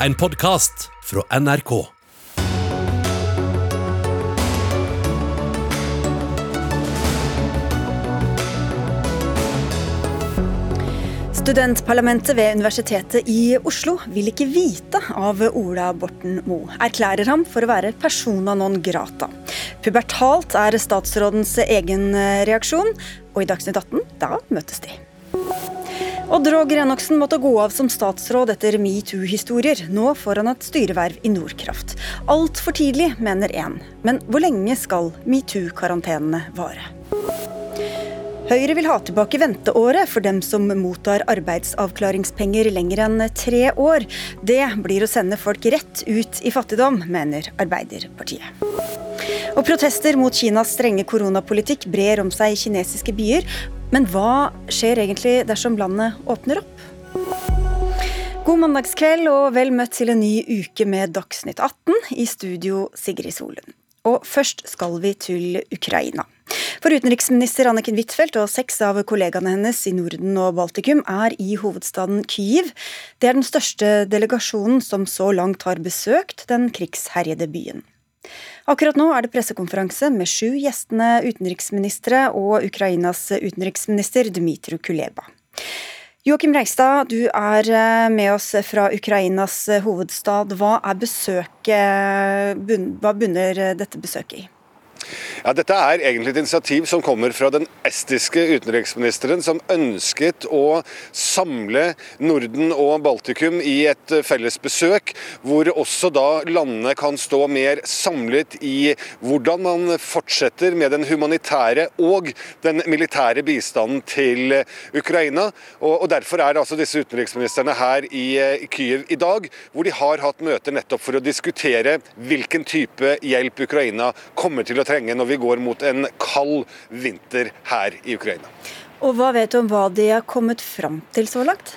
en podkast fra NRK. Studentparlamentet ved Universitetet i Oslo vil ikke vite av Ola Borten Moe. Erklærer ham for å være persona non grata. Pubertalt er statsrådens egen reaksjon, og i Dagsnytt 18, da møtes de. Odd Roger Enoksen måtte gå av som statsråd etter metoo-historier. Nå får han et styreverv i Nordkraft. Altfor tidlig, mener én. Men hvor lenge skal metoo-karantenene vare? Høyre vil ha tilbake venteåret for dem som mottar arbeidsavklaringspenger lenger enn tre år. Det blir å sende folk rett ut i fattigdom, mener Arbeiderpartiet. Og Protester mot Kinas strenge koronapolitikk brer om seg i kinesiske byer. Men hva skjer egentlig dersom landet åpner opp? God mandagskveld og vel møtt til en ny uke med Dagsnytt 18. I studio Sigrid Solund. Og først skal vi til Ukraina. For utenriksminister Anniken Huitfeldt og seks av kollegaene hennes i Norden og Baltikum er i hovedstaden Kyiv. Det er den største delegasjonen som så langt har besøkt den krigsherjede byen. Akkurat nå er det pressekonferanse med sju gjestende utenriksministre og Ukrainas utenriksminister Dmitru Kuleba. Joakim Reigstad, du er eh, med oss fra Ukrainas hovedstad. Hva, besøket, hva bunner dette besøket i? Ja, Dette er egentlig et initiativ som kommer fra den estiske utenriksministeren, som ønsket å samle Norden og Baltikum i et felles besøk, hvor også da landene kan stå mer samlet i hvordan man fortsetter med den humanitære og den militære bistanden til Ukraina. Og, Derfor er altså disse utenriksministrene her i Kyiv i dag, hvor de har hatt møter nettopp for å diskutere hvilken type hjelp Ukraina kommer til å trenge når vi går mot en kald vinter her i Ukraina. Og Hva vet du om hva de har kommet fram til så langt?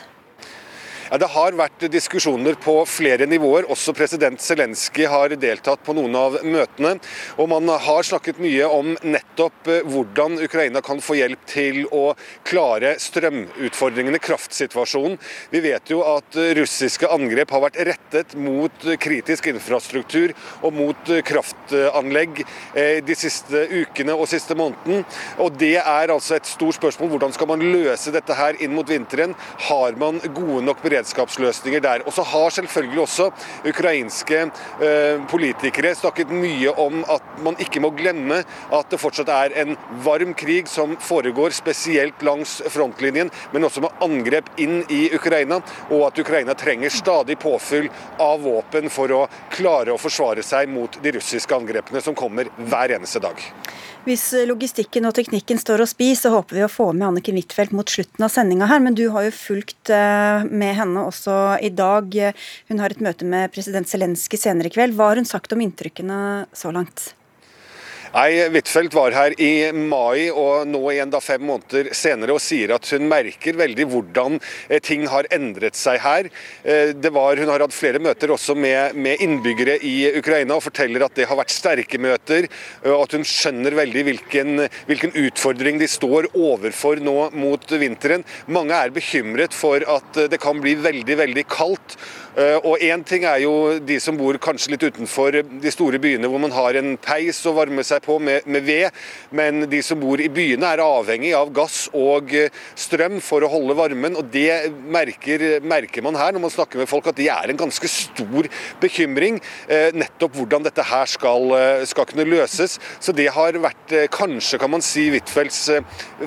Ja, Det har vært diskusjoner på flere nivåer. Også president Zelenskyj har deltatt på noen av møtene. Og man har snakket mye om nettopp eh, hvordan Ukraina kan få hjelp til å klare strømutfordringene, kraftsituasjonen. Vi vet jo at russiske angrep har vært rettet mot kritisk infrastruktur og mot kraftanlegg eh, de siste ukene og siste måneden. Og det er altså et stort spørsmål. Hvordan skal man løse dette her inn mot vinteren? Har man gode nok beredskap beredskapsløsninger der. Og så har selvfølgelig også ukrainske eh, politikere snakket mye om at man ikke må glemme at det fortsatt er en varm krig som foregår spesielt langs frontlinjen, men også med angrep inn i Ukraina, og at Ukraina trenger stadig påfyll av våpen for å klare å forsvare seg mot de russiske angrepene som kommer hver eneste dag. Hvis logistikken og teknikken står og spiser, så håper vi å få med Anniken Huitfeldt mot slutten av sendinga her. Men du har jo fulgt eh, med henne også i dag. Hun har et møte med president Zelenskyj senere i kveld. Hva har hun sagt om inntrykkene så langt? Nei, Huitfeldt var her i mai og nå igjen da fem måneder senere og sier at hun merker veldig hvordan eh, ting har endret seg her. Eh, var, hun har hatt flere møter også med, med, innbyggere i Ukraina og forteller at det har vært sterke møter. og At hun skjønner veldig hvilken, hvilken utfordring de står overfor nå mot vinteren. Mange er bekymret for at det kan bli veldig, veldig kaldt. Eh, og Én ting er jo de som bor kanskje litt utenfor de store byene hvor man har en peis å varme seg på med, med ved, men de som bor i byene er avhengig av gass og eh, strøm for å holde varmen. og Det merker, merker man her når man snakker med folk, at det er en ganske stor bekymring. Eh, nettopp hvordan dette her skal, skal kunne løses. Så det har vært kanskje, kan man si, Huitfeldts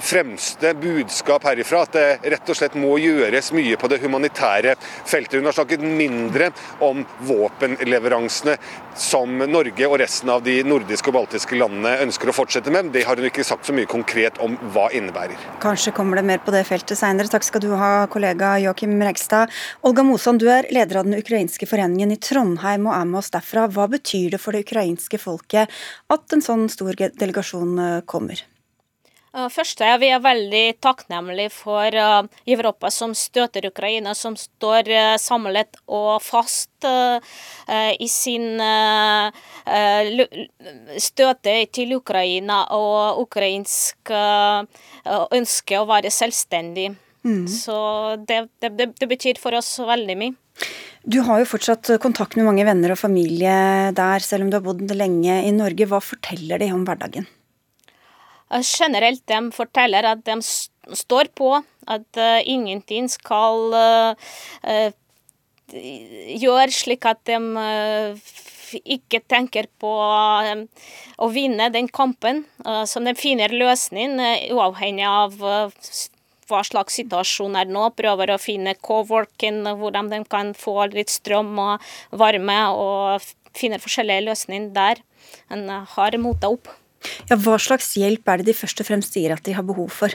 fremste budskap herifra. At det rett og slett må gjøres mye på det humanitære feltet. Hun har snakket mindre om våpenleveransene som Norge og resten av de nordiske og baltiske landene ønsker å fortsette med. Det har hun ikke sagt så mye konkret om hva innebærer. Kanskje kommer det mer på det feltet seinere. Takk skal du ha, kollega Joakim Regstad. Olga Mosan, du er leder av den ukrainske foreningen i Trondheim og er med oss derfra. Hva betyr det for det ukrainske folket at en sånn stor delegasjon eh, kommer? Først er vi veldig takknemlige for uh, Europa som støtter Ukraina, som står uh, samlet og fast i sin støtte til Ukraina og ukrainsk ønske å være selvstendig. Mm. Så det, det, det, betyr for oss veldig mye. Du har jo fortsatt kontakt med mange venner og familie der, selv om du har bodd lenge i Norge. Hva forteller de om hverdagen? Generelt de forteller at de står på, at uh, ingenting skal uh, gjøre slik at de ikke tenker på å vinne den kampen. som de finner løsning uavhengig av hva slags situasjon er nå. Prøver å finne co-working, hvordan de kan få litt strøm og varme, og finner forskjellige løsninger der. En har mota opp. Ja, hva slags hjelp er det de først og fremst sier at de har behov for?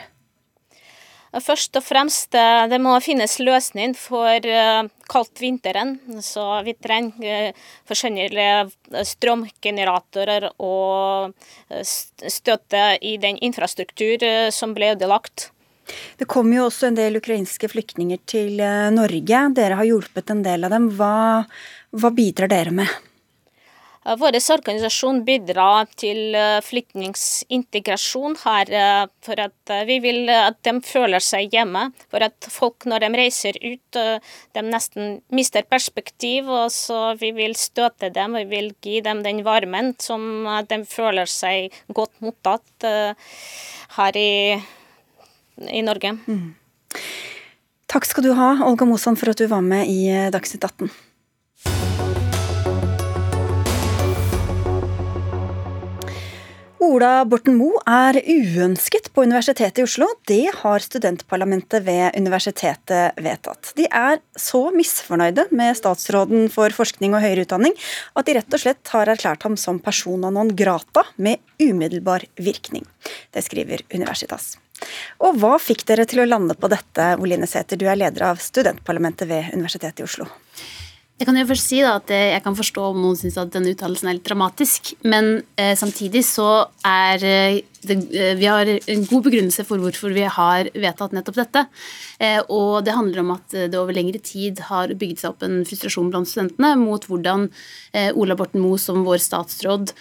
Først og fremst eh, det må finnes løsning for uh, kaldt vinteren. Så vi trenger uh, forskjellige strømgeneratorer og støtte i den infrastruktur som ble ødelagt. Det kommer jo også en del ukrainske flyktninger til eh, Norge. Dere har hjulpet en del av dem. Hva, hva bidrar dere med? Vår organisasjon bidrar til eh, flyktningintegrasjon her. Eh, for at vi vil at de føler seg hjemme. For at folk når de reiser ut, de nesten mister perspektiv. og så Vi vil støte dem, vi vil gi dem den varmen som de føler seg godt mottatt her i i Norge. Mm. Takk skal du ha, Olga Mosson, for at du var med i eh, Dagsnytt 18. Ola Borten Moe er uønsket på Universitetet i Oslo. Det har studentparlamentet ved universitetet vedtatt. De er så misfornøyde med statsråden for forskning og høyere utdanning at de rett og slett har erklært ham som persona non grata med umiddelbar virkning. Det skriver Universitas. Og hva fikk dere til å lande på dette, Oline Sæther, du er leder av studentparlamentet ved Universitetet i Oslo? Jeg kan jo først si da, at Jeg kan forstå om noen syns at denne uttalelsen er litt dramatisk. Men eh, samtidig så er eh, det, eh, vi har en god begrunnelse for hvorfor vi har vedtatt nettopp dette. Eh, og det handler om at det over lengre tid har bygget seg opp en frustrasjon blant studentene mot hvordan eh, Ola Borten Moe som vår statsråd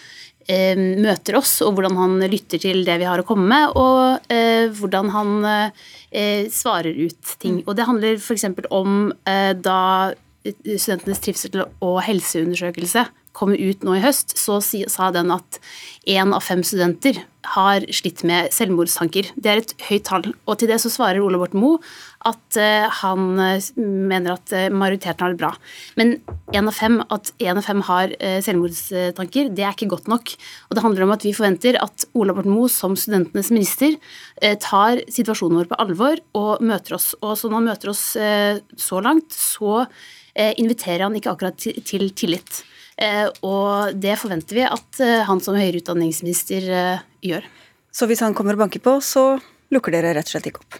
Eh, møter oss, og hvordan han lytter til det vi har å komme med, og eh, hvordan han eh, svarer ut ting. Og det handler f.eks. om da studentenes trivsel og helseundersøkelse kommer ut nå i høst, så sa den at én av fem studenter har slitt med selvmordstanker. Det er et høyt tall. Og til det så svarer Ole Borten Moe at uh, han uh, mener at uh, majoriteten har det bra. Men en av fem, at én av fem har selvmordstanker, det er ikke godt nok. Og det handler om at vi forventer at Ola Borten Moe som studentenes minister tar situasjonen vår på alvor og møter oss. Og så når han møter oss så langt, så inviterer han ikke akkurat til, til tillit. Eh, og det forventer vi at eh, han som høyere utdanningsminister eh, gjør. Så hvis han kommer og banker på, så lukker dere rett og slett ikke opp?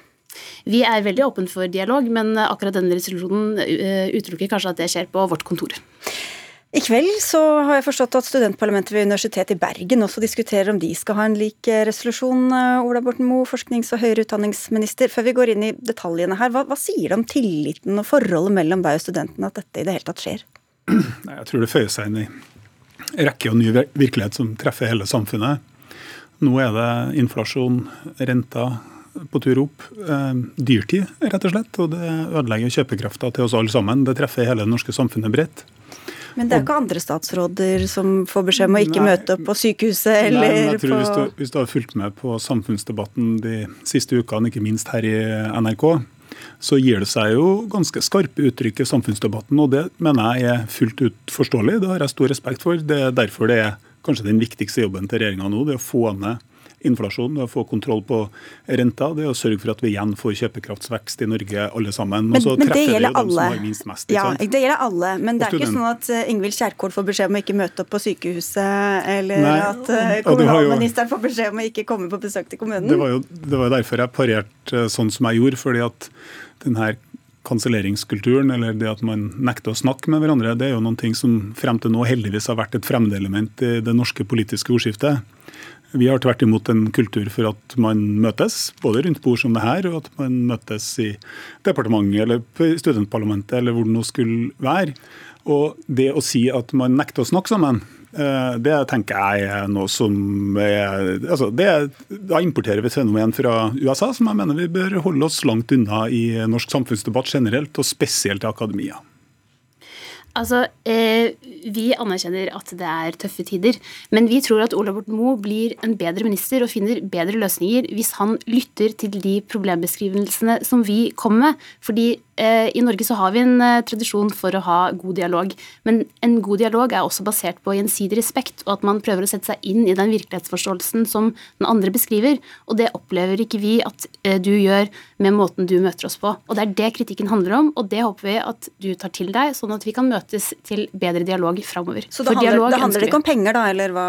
Vi er veldig åpne for dialog, men akkurat denne resolusjonen utelukker kanskje at det skjer på vårt kontor. I kveld så har jeg forstått at studentparlamentet ved Universitetet i Bergen også diskuterer om de skal ha en lik resolusjon. Ola Borten Moe, forsknings- og høyere utdanningsminister. Før vi går inn i detaljene her, hva, hva sier det om tilliten og forholdet mellom deg og studentene at dette i det hele tatt skjer? Jeg tror det føyer seg inn i rekke og ny virkelighet som treffer hele samfunnet. Nå er det inflasjon, renter på tur opp. Eh, dyrtid, rett og slett. Og det ødelegger kjøpekrafta til oss alle sammen. Det treffer hele det norske samfunnet bredt. Men det er ikke andre statsråder som får beskjed om å ikke nei, møte opp på sykehuset eller nei, jeg tror på hvis du, hvis du har fulgt med på samfunnsdebatten de siste ukene, ikke minst her i NRK, så gir det seg jo ganske skarpe uttrykk i samfunnsdebatten. og Det mener jeg er fullt ut forståelig. Det har jeg stor respekt for. Det er derfor det er kanskje den viktigste jobben til regjeringa nå. det å få ned inflasjon, det å få kontroll på renta, det å sørge for at vi igjen får kjøpekraftsvekst i Norge alle sammen. Men, men det gjelder det alle. Mest, ja, det gjelder alle. Men det er ikke sånn at eh, Ingvild Kjerkol får beskjed om å ikke møte opp på sykehuset, eller Nei, at uh, kommunalministeren får beskjed om å ikke komme på besøk til kommunen. Det var jo det var derfor jeg parerte eh, sånn som jeg gjorde. fordi at denne kanselleringskulturen, eller det at man nekter å snakke med hverandre, det er jo noen ting som frem til nå heldigvis har vært et fremmedelement i det norske politiske ordskiftet. Vi har tvert imot en kultur for at man møtes, både rundt bord som det her, og at man møtes i departementet eller studentparlamentet eller hvor det nå skulle være. Og det å si at man nekter å snakke sammen, Eh, det tenker jeg er noe som er, altså det, Da importerer vi et fenomen fra USA som jeg mener vi bør holde oss langt unna i norsk samfunnsdebatt generelt, og spesielt i akademia. Altså, eh, Vi anerkjenner at det er tøffe tider, men vi tror at Ola Borten Moe blir en bedre minister og finner bedre løsninger hvis han lytter til de problembeskrivelsene som vi kommer med. Fordi i Norge så har vi en eh, tradisjon for å ha god dialog, men en god dialog er også basert på gjensidig respekt, og at man prøver å sette seg inn i den virkelighetsforståelsen som den andre beskriver. Og det opplever ikke vi at eh, du gjør med måten du møter oss på. Og det er det kritikken handler om, og det håper vi at du tar til deg, sånn at vi kan møtes til bedre dialog framover. Så det handler, det handler ikke om penger, da, eller hva?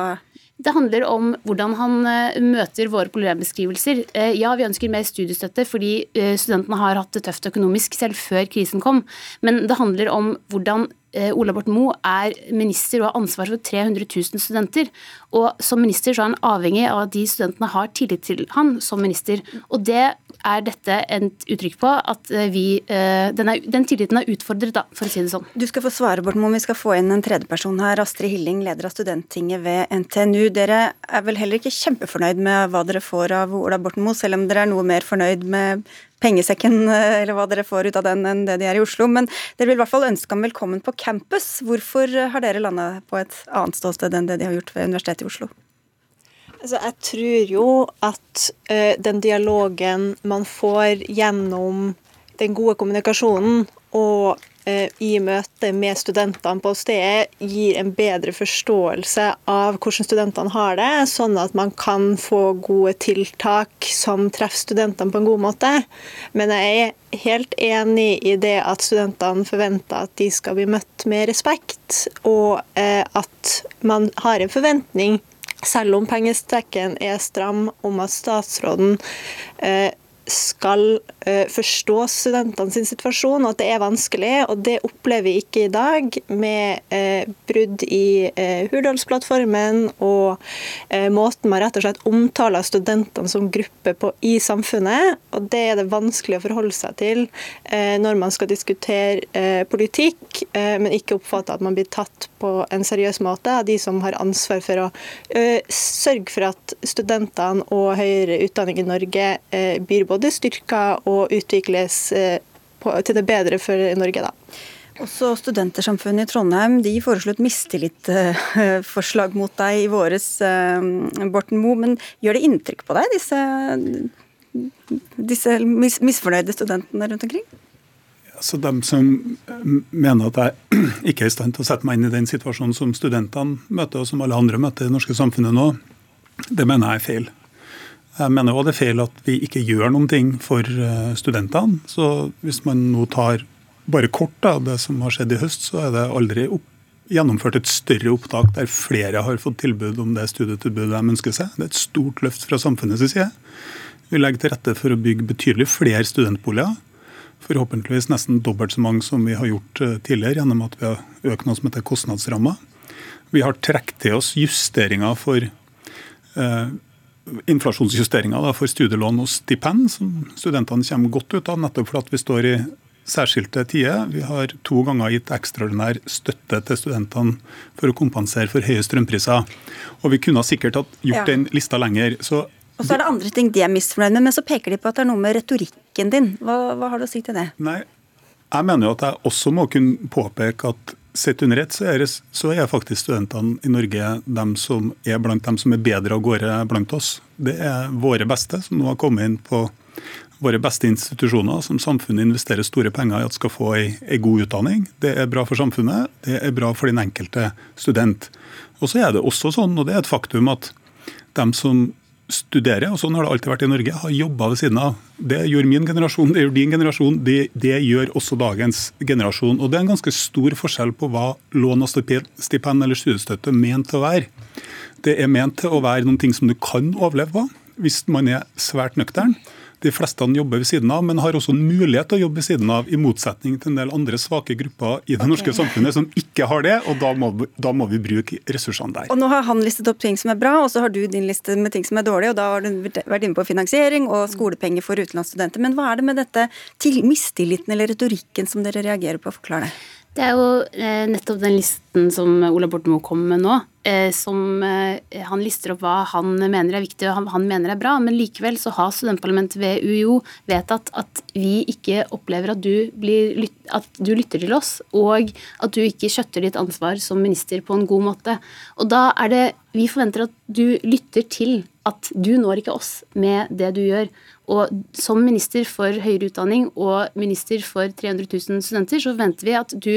Det handler om hvordan han eh, møter våre problembeskrivelser. Eh, ja, vi ønsker mer studiestøtte fordi eh, studentene har hatt det tøft økonomisk selv før krisen kom. Men det handler om hvordan Ola Borten Moe er minister og har ansvar for 300 000 studenter. Og som minister så er han avhengig av at de studentene har tillit til han som minister. Og det er dette et uttrykk på at eh, vi, eh, den, er, den, tilliten er utfordret, da, for å si det sånn. Du skal få svare, Borten Moe. Vi skal få inn en tredjeperson her. Astrid Hilling, leder av studenttinget ved NTNU. Dere er vel heller ikke kjempefornøyd med hva dere får av Ola Borten Moe, selv om dere er noe mer fornøyd med pengesekken eller hva dere får ut av den enn det de er i Oslo. Men dere vil i hvert fall ønske ham velkommen på campus. Hvorfor har dere landa på et annet ståsted enn det de har gjort ved Universitetet i Oslo? Altså, jeg tror jo at uh, den dialogen man får gjennom den gode kommunikasjonen og uh, i møte med studentene på stedet, gir en bedre forståelse av hvordan studentene har det, sånn at man kan få gode tiltak som treffer studentene på en god måte. Men jeg er helt enig i det at studentene forventer at de skal bli møtt med respekt, og uh, at man har en forventning selv om pengestrekken er stram, om at statsråden eh, skal uh, forstå studentene sin situasjon, og at det er vanskelig. og Det opplever vi ikke i dag, med uh, brudd i Hurdalsplattformen og måten man rett og slett omtaler studentene som gruppe på i samfunnet. og Det er det vanskelig å forholde seg til når man skal diskutere politikk, men ikke oppfatte at man blir tatt på en seriøs måte er de som har ansvar for å sørge for at studentene og høyere utdanning i Norge blir både styrka og utvikles eh, til det bedre for Norge. da. Også Studentersamfunnet i Trondheim de foreslo et mistillitsforslag mot deg i våres, Borten Moe. Men gjør det inntrykk på deg, disse, disse misfornøyde studentene rundt omkring? Altså, de som mener at jeg ikke er i stand til å sette meg inn i den situasjonen som studentene møter, og som alle andre møter i det norske samfunnet nå, det mener jeg er feil. Jeg mener òg det er feil at vi ikke gjør noen ting for eh, studentene. Så hvis man nå tar bare kort av det som har skjedd i høst, så er det aldri opp, gjennomført et større opptak der flere har fått tilbud om det studietilbudet de ønsker seg. Det er et stort løft fra samfunnets side. Vi legger til rette for å bygge betydelig flere studentboliger. Forhåpentligvis nesten dobbelt så mange som vi har gjort eh, tidligere, gjennom at vi har økt noe som heter kostnadsramma. Vi har trukket til oss justeringer for eh, inflasjonsjusteringer for studielån og stipend, som studentene kommer godt ut av, nettopp fordi vi står i særskilte tider. Vi har to ganger gitt ekstraordinær støtte til studentene for å kompensere for høye strømpriser. Og vi kunne sikkert ha gjort ja. den lista lenger. Så og så er det andre ting de er misfornøyd med, men så peker de på at det er noe med retorikken din. Hva, hva har du å si til det? Nei, jeg mener jo at jeg også må kunne påpeke at Sett under ett så, så, er faktisk studentene i Norge dem som er blant dem som er bedre av gårde blant oss. Det er våre beste som nå har kommet inn på våre beste institusjoner, som samfunnet investerer store penger i at skal få ei, ei god utdanning. Det er bra for samfunnet, det er bra for den enkelte student. Og så er det også sånn, og det er et faktum, at dem som studerer, og sånn har det alltid vært i Norge, har jobba ved siden av. Det gjør min generasjon, det gjør din generasjon, det, det, gjør også dagens generasjon. Og Det er en ganske stor forskjell på hva lån og stipend eller studiestøtte er ment til å være. Det er ment til å være noen ting som du kan overleve på, hvis man er svært nøktern. De fleste jobber ved siden av, men har også en mulighet til å jobbe ved siden av, i motsetning til en del andre svake grupper i det okay. norske samfunnet som ikke har det. og da må, da må, vi bruke ressursene der. Og Nå har han listet opp ting som er bra, og så har du din liste med ting som er dårlige. og Da har du vært inne på finansiering og skolepenger for utenlandsstudenter. Men hva er det med dette til mistilliten eller retorikken som dere reagerer på? Forklar det. Det er jo eh, nettopp den listen som Ola Borten Moe kom med nå, eh, som eh, han lister opp hva han mener er viktig og han, mener er bra. Men likevel så har studentparlamentet ved UiO vedtatt at vi ikke opplever at du, blir, at du lytter til oss, og at du ikke skjøtter ditt ansvar som minister på en god måte. Og da er det Vi forventer at du lytter til at du når ikke oss med det du gjør. Og som minister for høyere utdanning og minister for 300 000 studenter, så venter vi at du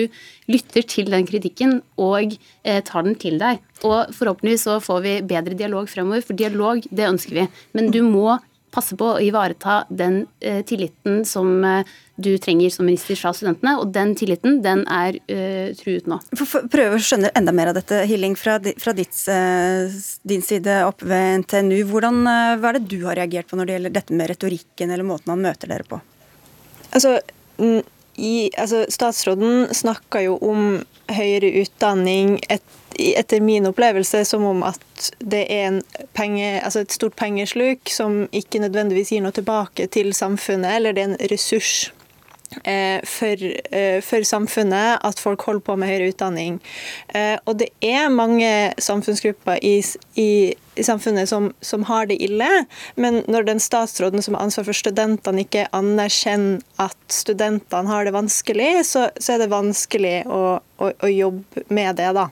lytter til den kritikken og eh, tar den til deg. Og forhåpentligvis så får vi bedre dialog fremover, for dialog, det ønsker vi. Men du må passe på å ivareta den eh, tilliten som eh, du trenger som minister fra studentene, og den tilliten den er eh, truet nå. For, for, prøve å skjønne enda mer av dette, Hilling, fra, fra ditt, uh, din side opp ved NTNU. Hvordan, uh, hva er det du har reagert på når det gjelder dette med retorikken eller måten han møter dere på? Altså, i, altså Statsråden snakka jo om høyere utdanning et etter min opplevelse som om at det er penge, altså et stort pengesluk som ikke nødvendigvis gir noe tilbake til samfunnet, eller det er en ressurs eh, for, eh, for, samfunnet at folk holder på med høyere utdanning. Eh, og det er mange samfunnsgrupper i, i, i samfunnet som, som, har det ille, men når den statsråden som har ansvar for studentene ikke anerkjenner at studentene har det vanskelig, så, så er det vanskelig å, å, å jobbe med det. da.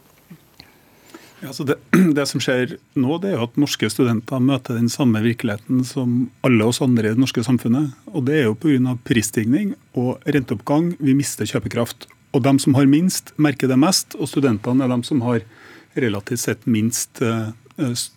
Ja, det, det, som skjer nå, det er jo at norske studenter møter den samme virkeligheten som alle oss andre i det norske samfunnet. Og Det er jo pga. prisstigning og renteoppgang vi mister kjøpekraft. Og De som har minst, merker det mest, og studentene er de som har relativt sett minst eh,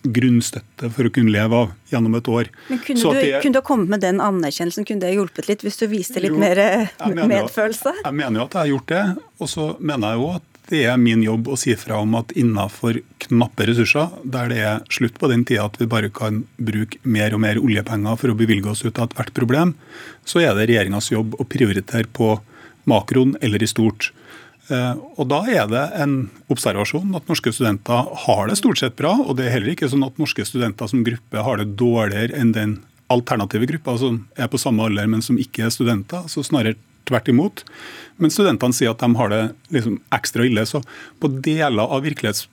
grunnstøtte for å kunne leve av gjennom et år. Men Kunne, du, kunne du ha kommet med den anerkjennelsen, kunne det hjulpet litt, hvis du viste litt jo, mer medfølelse? Jeg mener jo at jeg har gjort det. Og så mener jeg jo at det er min jobb å si fra om at innenfor knappe ressurser, der det er slutt på den tida at vi bare kan bruke mer og mer oljepenger for å bevilge oss ut av ethvert problem, så er det regjeringas jobb å prioritere på makroen eller i stort. Eh, og Da er det en observasjon at norske studenter har det stort sett bra. Og det er heller ikke sånn at norske studenter som gruppe har det dårligere enn den alternative gruppa som er på samme alder, men som ikke er studenter. Så snarere tvert imot. Men studentene sier at de har det liksom ekstra ille. Så på deler av virkelighets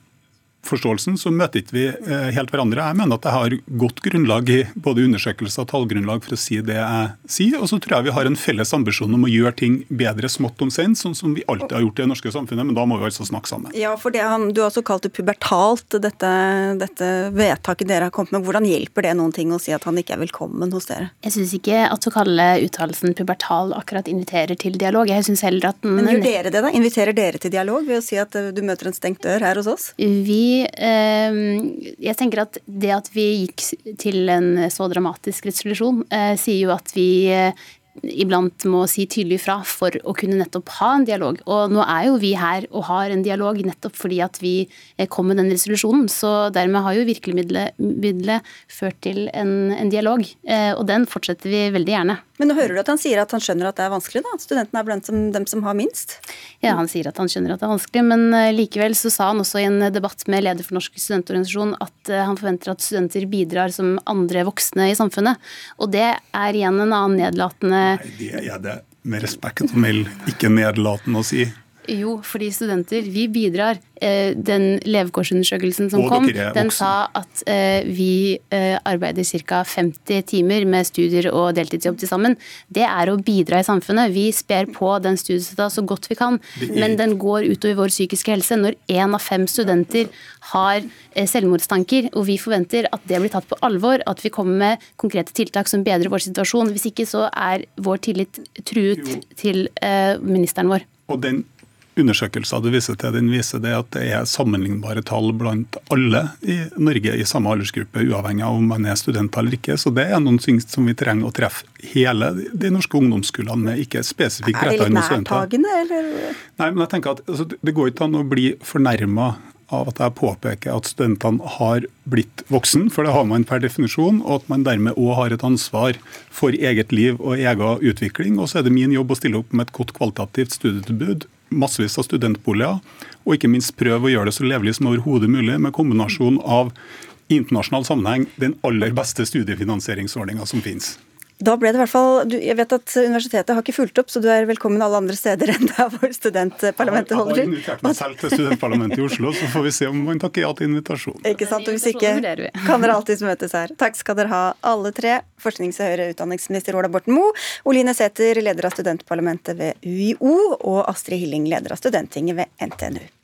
forståelsen så møter ikke vi eh, helt hverandre. Jeg mener at jeg har godt grunnlag i både undersøkelser og tallgrunnlag for å si det jeg sier. Og så tror jeg vi har en felles ambisjon om å gjøre ting bedre smått om sent, sånn som vi alltid har gjort i det norske samfunnet. Men da må vi altså snakke sammen. Ja, for det, Du har også kalt det pubertalt, dette, dette, vedtaket dere har kommet med. Hvordan hjelper det noen ting å si at han ikke er velkommen hos dere? Jeg syns ikke at å kalle uttalelsen pubertal akkurat inviterer til dialog. Jeg synes heller at den... Men gjør dere det, da? Inviterer dere til dialog ved å si at du møter en stengt dør her hos oss? Vi Ehm, jeg tenker at det at vi gikk til en så dramatisk resolusjon, eh, sier jo at vi eh, iblant må si tydelig fra for å kunne nettopp ha en dialog. Og nå er jo vi her og har en dialog nettopp fordi at vi eh, kom med den resolusjonen. Så dermed har jo virkemidlet ført til en, en dialog. Og den fortsetter vi veldig gjerne. Men nå hører du at han sier at han skjønner at det er vanskelig, da? At studentene er blant dem som har minst? Ja, han sier at han skjønner at det er vanskelig, men eh, likevel så sa han også i en debatt med leder for Norsk studentorganisasjon at eh, han forventer at studenter bidrar som andre voksne i samfunnet. Og det er igjen en annen nedlatende Nei, det er det med respekt å melde ikke nedlatende å si. Jo, fordi studenter, vi bidrar. Eh, den levekårsundersøkelsen som kom, den sa at eh, vi eh, arbeider ca. 50 timer med studier og deltidsjobb til sammen. Det er å bidra i samfunnet. Vi sper på den studiestøtta så godt vi kan, men den går utover vår psykiske helse. Når én av fem studenter har selvmordstanker, og vi forventer at det blir tatt på alvor, at vi kommer med konkrete tiltak som bedrer vår situasjon. Hvis ikke så er vår tillit truet til ministeren vår. Og den undersøkelser du viser til, den viser det at det er sammenlignbare tall blant alle i Norge i samme aldersgruppe, uavhengig av om man er student eller ikke. Så det er noen ting som vi trenger å treffe hele de norske ungdomsskolene med, ikke spesifikt retta mot studenter. Er det litt nærtagende, eller? Nei, men jeg tenker at altså, Det går ikke an å bli fornærma av at jeg påpeker at studentene har blitt voksen, for det har man per definisjon, og at man dermed òg har et ansvar for eget liv og egen utvikling. Og så er det min jobb å stille opp med et godt kvalitativt studietilbud massevis av studentboliger, og ikke minst prøve å gjøre det så levelig som overhodet mulig, med kombinasjon av internasjonal sammenheng den aller beste studiefinansieringsordninga som finnes. Da ble det i hvert fall, du, Jeg vet at universitetet har ikke fulgt opp, så du er velkommen alle andre steder enn der hvor studentparlamentet holder til. Jeg har invitert meg selv til studentparlamentet i Oslo, så får vi se om man takker ja til invitasjonen. Ikke sant, og Hvis ikke kan dere alltids møtes her. Takk skal dere ha, alle tre. Forsknings- og høyere utdanningsminister Ola Borten Moe, Oline Sæther, leder av studentparlamentet ved UiO, og Astrid Hilling, leder av Studenttinget ved NTNU.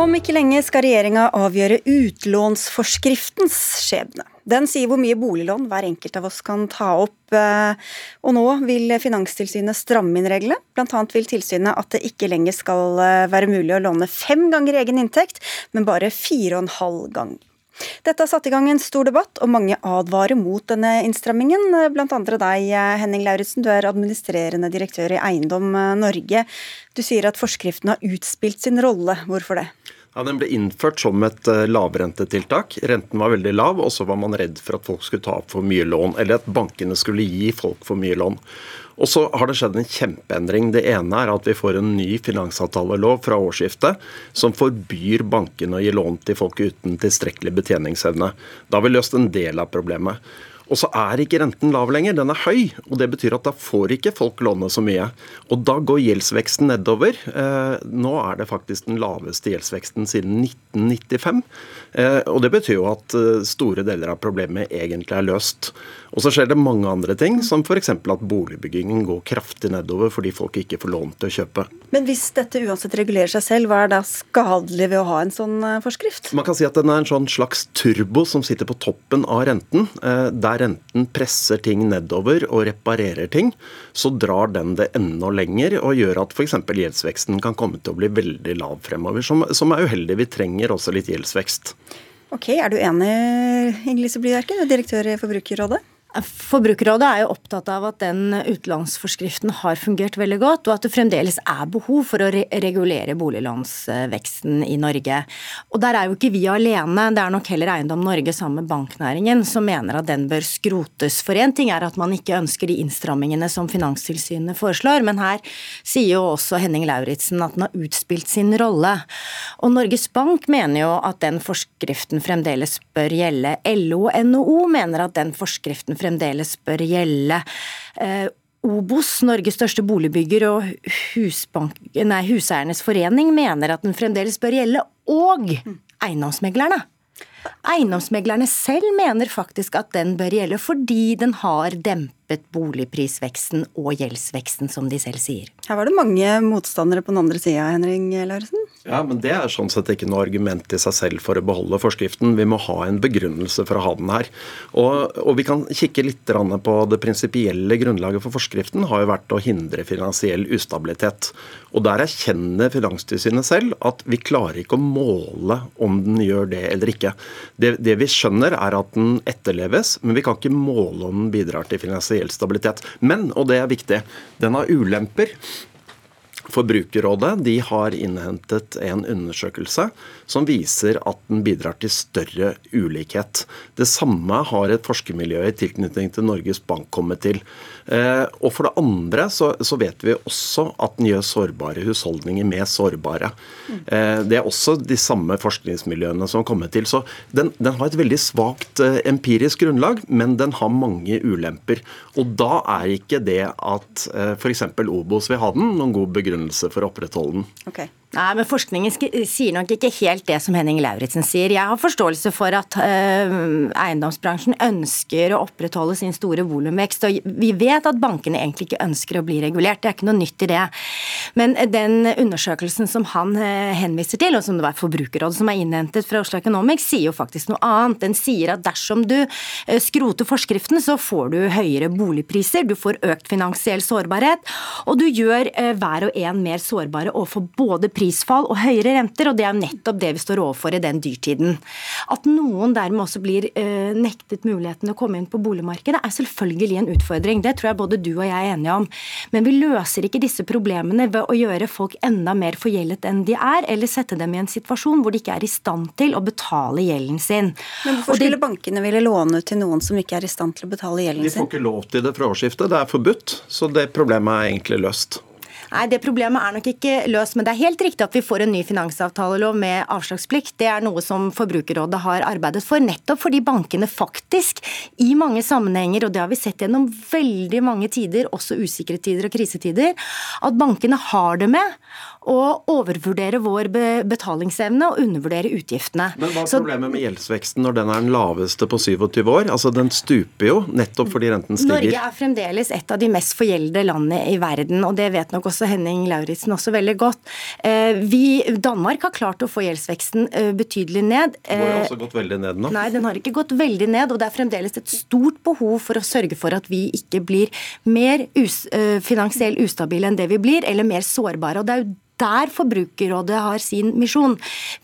Om ikke lenge skal regjeringa avgjøre utlånsforskriftens skjebne. Den sier hvor mye boliglån hver enkelt av oss kan ta opp. Eh, og nå vil Finanstilsynet stramme inn reglene. Blant annet vil tilsynet at det ikke lenger skal eh, være mulig å låne fem ganger egen inntekt, men bare fire og en halv gang. Dette har satt i gang en stor debatt, og mange advarer mot denne innstrammingen. Blant andre deg, Henning Lauritzen, du er administrerende direktør i Eiendom Norge. Du sier at forskriften har utspilt sin rolle. Hvorfor det? Ja, Den ble innført som et eh, lavrentetiltak. Renten var veldig lav, og så var man redd for at folk skulle ta opp for mye lån, eller at bankene skulle gi folk for mye lån. Og så har det skjedd en kjempeendring. Det ene er at vi får en ny finansavtalelov fra årsskiftet som forbyr bankene å gi lån til folk uten tilstrekkelig betjeningsevne. Da har vi løst en del av problemet. Og så er ikke renten lav lenger, den er høy. og Det betyr at da får ikke folk låne så mye. Og da går gjeldsveksten nedover. Eh, nå er det faktisk den laveste gjeldsveksten siden 1995. Eh, og det betyr jo at eh, store deler av problemet egentlig er løst. Og så skjer det mange andre ting, som f.eks. at boligbyggingen går kraftig nedover fordi folk ikke får lån til å kjøpe. Men hvis dette uansett regulerer seg selv, hva er da skadelig ved å ha en sånn eh, forskrift? Man kan si at den er en sånn slags turbo som sitter på toppen av renten. Der renten presser ting nedover og reparerer ting, så drar den det enda lenger og gjør at f.eks. gjeldsveksten kan komme til å bli veldig lav fremover, som, som er uheldig. Vi trenger også litt gjeldsvekst. Ok, Er du enig, Inger-Lise Blyverken, direktør i Forbrukerrådet? Forbrukerrådet er jo opptatt av at den utenlandsforskriften har fungert veldig godt, og at det fremdeles er behov for å re regulere boliglånsveksten i Norge. Og Der er jo ikke vi alene, det er nok heller Eiendom Norge sammen med banknæringen som mener at den bør skrotes. For én ting er at man ikke ønsker de innstrammingene som Finanstilsynet foreslår, men her sier jo også Henning Lauritzen at den har utspilt sin rolle. Og Norges Bank mener jo at den forskriften fremdeles bør gjelde. LO og NHO mener at den forskriften fremdeles bør gjelde. Eh, Obos, Norges største boligbygger og husbank, nei, Huseiernes forening mener at den fremdeles bør gjelde, og eiendomsmeglerne. Eiendomsmeglerne selv mener faktisk at den bør gjelde fordi den har dempet dempet boligprisveksten og gjeldsveksten, som de selv sier. Her var det mange motstandere på den andre sida, Henring Lauritzen? Ja, men det er sånn sett ikke noe argument i seg selv for å beholde forskriften. Vi må ha en begrunnelse for å ha den her. Og, og vi kan kikke litt på det prinsipielle grunnlaget for forskriften har jo vært å hindre finansiell ustabilitet. Og der erkjenner Finanstilsynet selv at vi klarer ikke å måle om den gjør det eller ikke. Det, det vi skjønner er at den etterleves, men vi kan ikke måle om den bidrar til finansiell finansiell stabilitet. Men, og det er viktig, den har ulemper. Forbrukerrådet de har innhentet en undersøkelse som viser at den bidrar til større ulikhet. Det samme har et forskermiljø i tilknytning til Norges Bank kommet til. Eh, og for det andre så, så, vet vi også at den gjør sårbare husholdninger mer sårbare. Eh, det er også de samme forskningsmiljøene som har kommet til. Så den, den har et veldig svakt eh, empirisk grunnlag, men den har mange ulemper. Og da er ikke det at f.eks. Obos vil ha den, noen god begrunnelse for å opprettholde den. Okay. Nei, men Forskningen sier nok ikke helt det som Henning Lauritzen sier. Jeg har forståelse for at øh, eiendomsbransjen ønsker å opprettholde sin store volumvekst. og Vi vet at bankene egentlig ikke ønsker å bli regulert, det er ikke noe nytt i det. Men den undersøkelsen som han øh, henviser til, og som det var Forbrukerrådet som er innhentet fra Oslo Economics, sier jo faktisk noe annet. Den sier at dersom du øh, skroter forskriften, så får du høyere boligpriser, du får økt finansiell sårbarhet, og du gjør hver og en mer sårbare overfor både pris prisfall og høyere renter, og det er nettopp det vi står overfor i den dyrtiden. At noen dermed også blir eh, nektet muligheten å komme inn på boligmarkedet, er selvfølgelig en utfordring. Det tror jeg både du og jeg er enige om. Men vi løser ikke disse problemene ved å gjøre folk enda mer forgjeldet enn de er, eller sette dem i en situasjon hvor de ikke er i stand til å betale gjelden sin. Men hvorfor skulle bankene ville låne ut til noen som ikke er i stand til å betale gjelden sin? De får ikke lov til det fra årsskiftet, det er forbudt. Så det problemet er egentlig løst. Nei, Det problemet er nok ikke løst, men det er helt riktig at vi får en ny finansavtalelov med avslagsplikt. Det er noe som Forbrukerrådet har arbeidet for, nettopp fordi bankene faktisk i mange sammenhenger, og det har vi sett gjennom veldig mange tider, også usikre tider og krisetider, at bankene har det med å overvurdere vår betalingsevne og undervurdere utgiftene. Men Hva er problemet med gjeldsveksten når den er den laveste på 27 år? Altså Den stuper jo nettopp fordi renten stiger. Norge er fremdeles et av de mest forgjeldede landene i verden, og det vet nok også Henning Lauritzen også veldig godt. Eh, vi, Danmark har klart å få gjeldsveksten eh, betydelig ned. Den har også gått veldig ned nå. Nei, den har ikke gått veldig ned, og det er fremdeles et stort behov for å sørge for at vi ikke blir mer us finansiell ustabile enn det vi blir, eller mer sårbare. og det er jo der Forbrukerrådet har sin misjon.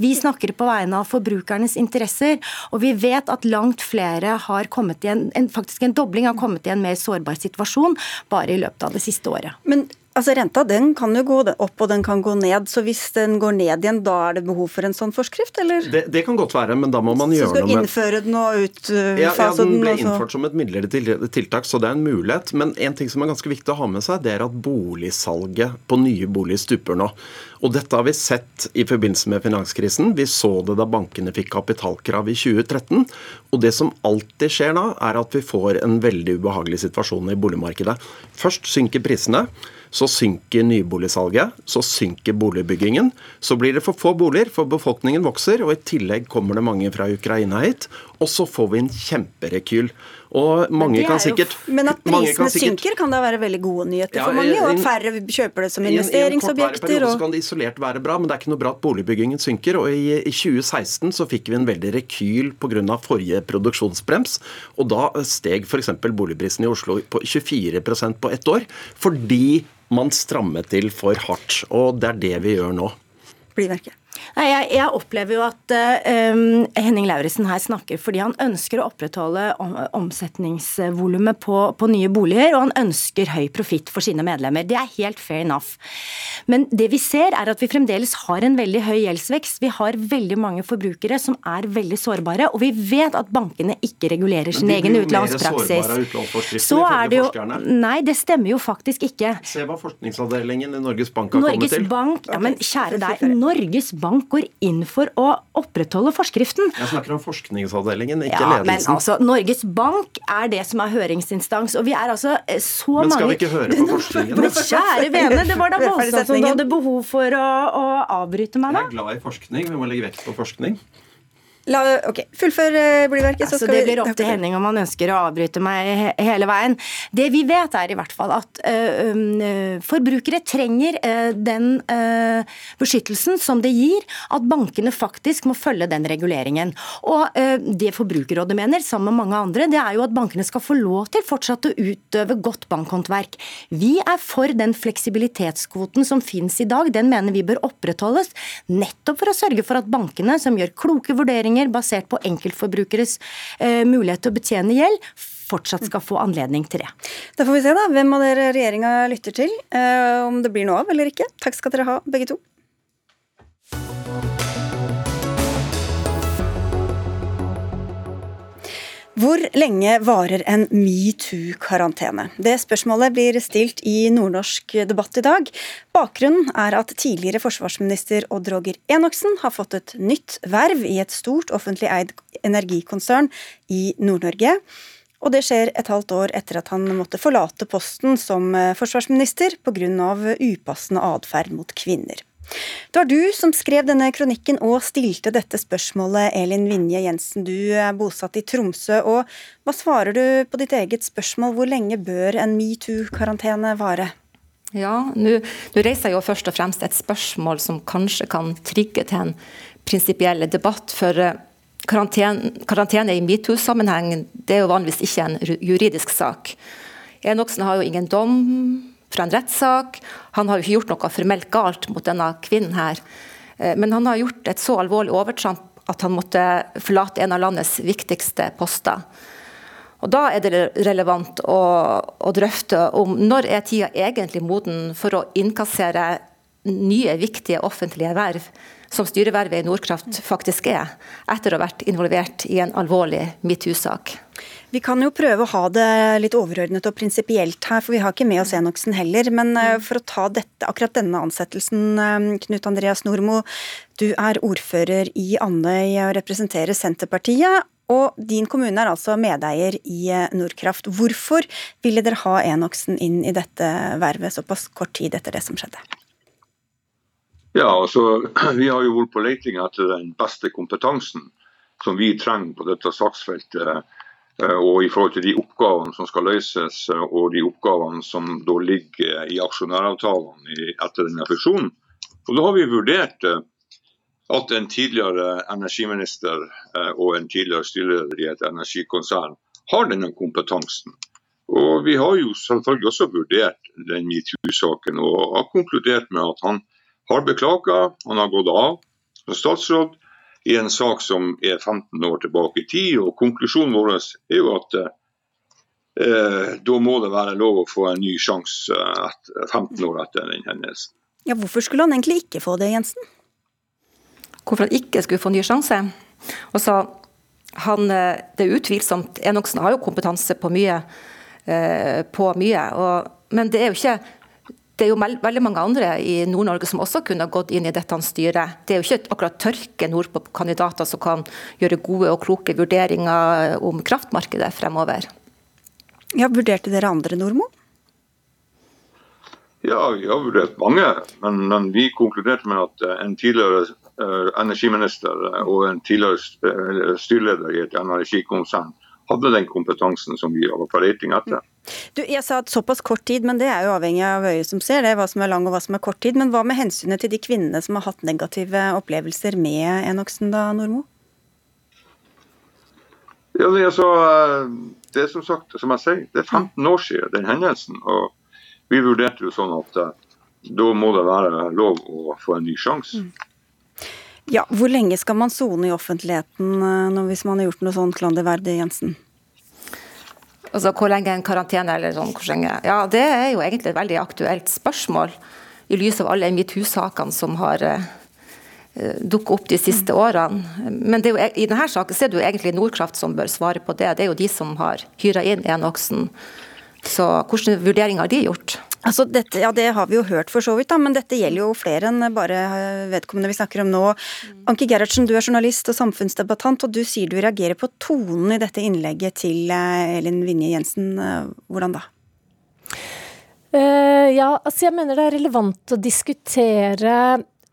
Vi snakker på vegne av forbrukernes interesser, og vi vet at langt flere har kommet i en, faktisk en dobling har kommet i en mer sårbar situasjon bare i løpet av det siste året. Men Altså Renta den kan jo gå opp og den kan gå ned, så hvis den går ned igjen, da er det behov for en sånn forskrift, eller? Det, det kan godt være, men da må man gjøre noe med Så skal innføre den og utfase ja, ja, den? ble også. innført som et midlertidig tiltak, så det er en mulighet. Men en ting som er ganske viktig å ha med seg, det er at boligsalget på nye boliger stuper nå. Og dette har vi sett i forbindelse med finanskrisen. Vi så det da bankene fikk kapitalkrav i 2013. Og det som alltid skjer da, er at vi får en veldig ubehagelig situasjon i boligmarkedet. Først synker prisene. Så synker nyboligsalget, så synker boligbyggingen. Så blir det for få boliger, for befolkningen vokser, og i tillegg kommer det mange fra Ukraina hit. Og så får vi en kjemperekyl. Og mange kan sikkert Men at prisene sikkert, synker, kan da være veldig gode nyheter ja, for mange? Og at færre kjøper det som investeringsobjekter? I en, så kan det isolert være bra, men det er ikke noe bra at boligbyggingen synker. Og i, i 2016 så fikk vi en veldig rekyl pga. forrige produksjonsbrems. Og da steg f.eks. boligprisen i Oslo på 24% på ett år. Fordi man strammet til for hardt. Og det er det vi gjør nå. Blir verket. Nei, jeg, jeg, opplever jo at uh, Henning Lauritzen her snakker fordi han ønsker å opprettholde om, omsetningsvolumet på, på, nye boliger, og han ønsker høy profitt for sine medlemmer. Det er helt fair enough. Men det vi ser, er at vi fremdeles har en veldig høy gjeldsvekst. Vi har veldig mange forbrukere som er veldig sårbare, og vi vet at bankene ikke regulerer sin egen utlånspraksis. Så er det jo Nei, det stemmer jo faktisk ikke. Se hva forskningsavdelingen i Norges Bank har Norges kommet til. Bank, ja, men kjære deg, Norges Bank Bank går inn for å opprettholde forskriften. Jeg snakker om forskningsavdelingen, ikke ja, ledelsen. Men altså, Norges Bank er det som er høringsinstans, og vi er altså eh, så mange Men skal vi ikke høre på forskningen? Men kjære vene, det var da voldsomt som du hadde behov for å, å avbryte meg, da. Jeg er glad i forskning, vi må legge vekt på forskning. La, ok, Fullfør uh, blyverket. Altså, det blir opp til Henning om han ønsker å avbryte meg he hele veien. Det vi vet, er i hvert fall at uh, forbrukere trenger uh, den beskyttelsen som det gir at bankene faktisk må følge den reguleringen. Og det Forbrukerrådet mener, sammen med mange andre, det er jo at bankene skal få lov til fortsatt å utøve godt bankhåndverk. Vi er for den fleksibilitetskvoten som finnes i dag. Den mener vi bør opprettholdes, nettopp for å sørge for at bankene, som gjør kloke vurderinger beregninger basert på enkeltforbrukeres eh, mulighet til å betjene gjeld, fortsatt skal få anledning til det. Da får vi se da, hvem av dere regjeringa lytter til, eh, om det blir noe av eller ikke. Takk skal dere ha, begge to. Hvor lenge varer en metoo-karantene? Det spørsmålet blir stilt i Nordnorsk debatt i dag. Bakgrunnen er at tidligere forsvarsminister Odd Roger Enoksen har fått et nytt verv i et stort offentlig eid energikonsern i Nord-Norge. Og det skjer et halvt år etter at han måtte forlate posten som forsvarsminister pga. upassende atferd mot kvinner. Det var du som skrev denne kronikken og stilte dette spørsmålet, Elin Vinje Jensen. Du er bosatt i Tromsø, og hva svarer du på ditt eget spørsmål? Hvor lenge bør en metoo-karantene vare? Ja, nå reiser jeg jo først og fremst et spørsmål som kanskje kan trigge til en prinsipiell debatt. For eh, karantene, karantene i metoo-sammenheng det er jo vanligvis ikke en juridisk sak. Enoksen har jo ingen dom fra en rettssak. Han har jo ikke gjort noe formelt galt mot denne kvinnen her. Eh, men han har gjort et så alvorlig overtramp at han måtte forlate en av landets viktigste poster. Og Da er det relevant å, å drøfte om når er tida egentlig moden for å innkassere nye, viktige offentlige verv som styrevervet i Nordkraft faktisk er, etter å ha vært involvert i en alvorlig metoo-sak. Vi kan jo prøve å ha det litt overordnet og prinsipielt her, for vi har ikke med oss Enoksen heller. Men eh, for å ta dette, akkurat denne ansettelsen, eh, Knut Andreas Nordmo. Du er ordfører i Andøy og representerer Senterpartiet. Og din kommune er altså medeier i eh, Nordkraft. Hvorfor ville dere ha Enoksen inn i dette vervet såpass kort tid etter det som skjedde? Ja, altså, Vi har jo vært på leting etter den beste kompetansen som vi trenger på dette saksfeltet. Eh, og i forhold til de oppgavene som skal løses, eh, og de oppgavene som da ligger i aksjonæravtalene etter denne fusjonen. Og Da har vi vurdert eh, at en tidligere energiminister og en tidligere styreleder i et energikonsern har denne kompetansen. Og Vi har jo selvfølgelig også vurdert den metoo-saken og har konkludert med at han har beklaga, han har gått av som statsråd i en sak som er 15 år tilbake i tid. og Konklusjonen vår er jo at eh, da må det være lov å få en ny sjanse 15 år etter den hendelsen. Ja, hvorfor skulle han egentlig ikke få det, Jensen? Hvorfor han ikke skulle få ny sjanse? Og så, han, eh, det er utvilsomt, Enoksen har jo kompetanse på mye, eh, på mye og, men det er jo ikke det er jo veldig mange andre i Nord-Norge som også kunne gått inn i dette styret. Det er jo ikke akkurat tørke nordpå kandidater som kan gjøre gode og kloke vurderinger om kraftmarkedet fremover. Ja, Vurderte dere andre, Nordmo? Ja, vi har vurdert mange. Men, men vi konkluderte med at eh, en tidligere uh, energiminister og en tidligere styreleder i et energikonsern hadde den kompetansen som vi var på leting etter. Du, jeg sa at såpass kort tid, men det er jo avhengig av øyet som ser det, hva som er lang og hva som er kort tid. Men hva med hensynet til de kvinnene som har hatt negative opplevelser med Enoksen da, Normo? Ja, det, altså, det er som sagt, som jeg sier, det er 15 år siden den hendelsen. Og vi vurderte jo sånn at eh, da må det være lov å få en ny sjanse. Mm. Ja, Hvor lenge skal man sone i offentligheten eh, hvis man har gjort noe sånn klanderverdig, Jensen? Altså, Hvor lenge en karantene eller sånn, hvor lenge Ja, Det er jo egentlig et veldig aktuelt spørsmål i lys av alle metoo-sakene som har uh, dukket opp de siste mm. årene. Men jo, i denne saken så er det jo egentlig Nordkraft som bør svare på det. Det er jo de som har hyra inn Enoksen. Så hvilke vurderinger har de gjort? Altså dette, ja, Det har vi jo hørt for så vidt, da, men dette gjelder jo flere enn bare vedkommende vi snakker om nå. Anki Gerhardsen, du er journalist og samfunnsdebattant, og du sier du reagerer på tonen i dette innlegget til eh, Elin Vinje Jensen. Eh, hvordan da? Uh, ja, altså jeg mener det er relevant å diskutere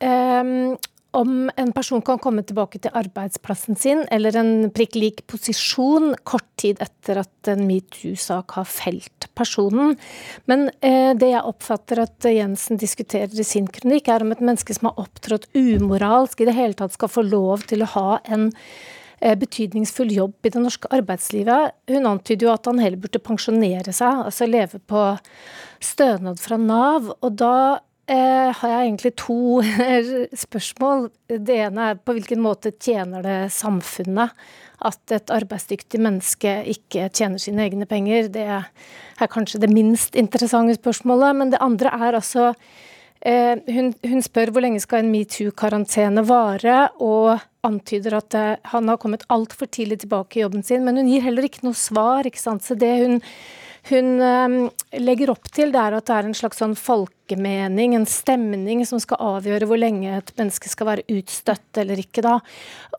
um, om en person kan komme tilbake til arbeidsplassen sin eller en prikk lik posisjon kort tid etter at en metoo-sak har felt personen. Men eh, det jeg oppfatter at Jensen diskuterer i sin kronikk, er om et menneske som har opptrådt umoralsk, i det hele tatt skal få lov til å ha en eh, betydningsfull jobb i det norske arbeidslivet. Hun antyder jo at han heller burde pensjonere seg, altså leve på stønad fra Nav. og da eh, har jeg egentlig to spørsmål. Det ene er på hvilken måte tjener det samfunnet at et arbeidsdyktig menneske ikke tjener sine egne penger? Det er kanskje det minst interessante spørsmålet. Men det andre er altså eh, hun, hun, spør hvor lenge skal en metoo-karantene vare, og antyder at eh, han har kommet altfor tidlig tilbake i jobben sin. Men hun gir heller ikke noe svar. ikke sant? Så det hun hun ehm, legger opp til det er at det er en slags sånn folkemening, en stemning, som skal avgjøre hvor lenge et menneske skal være utstøtt eller ikke. da.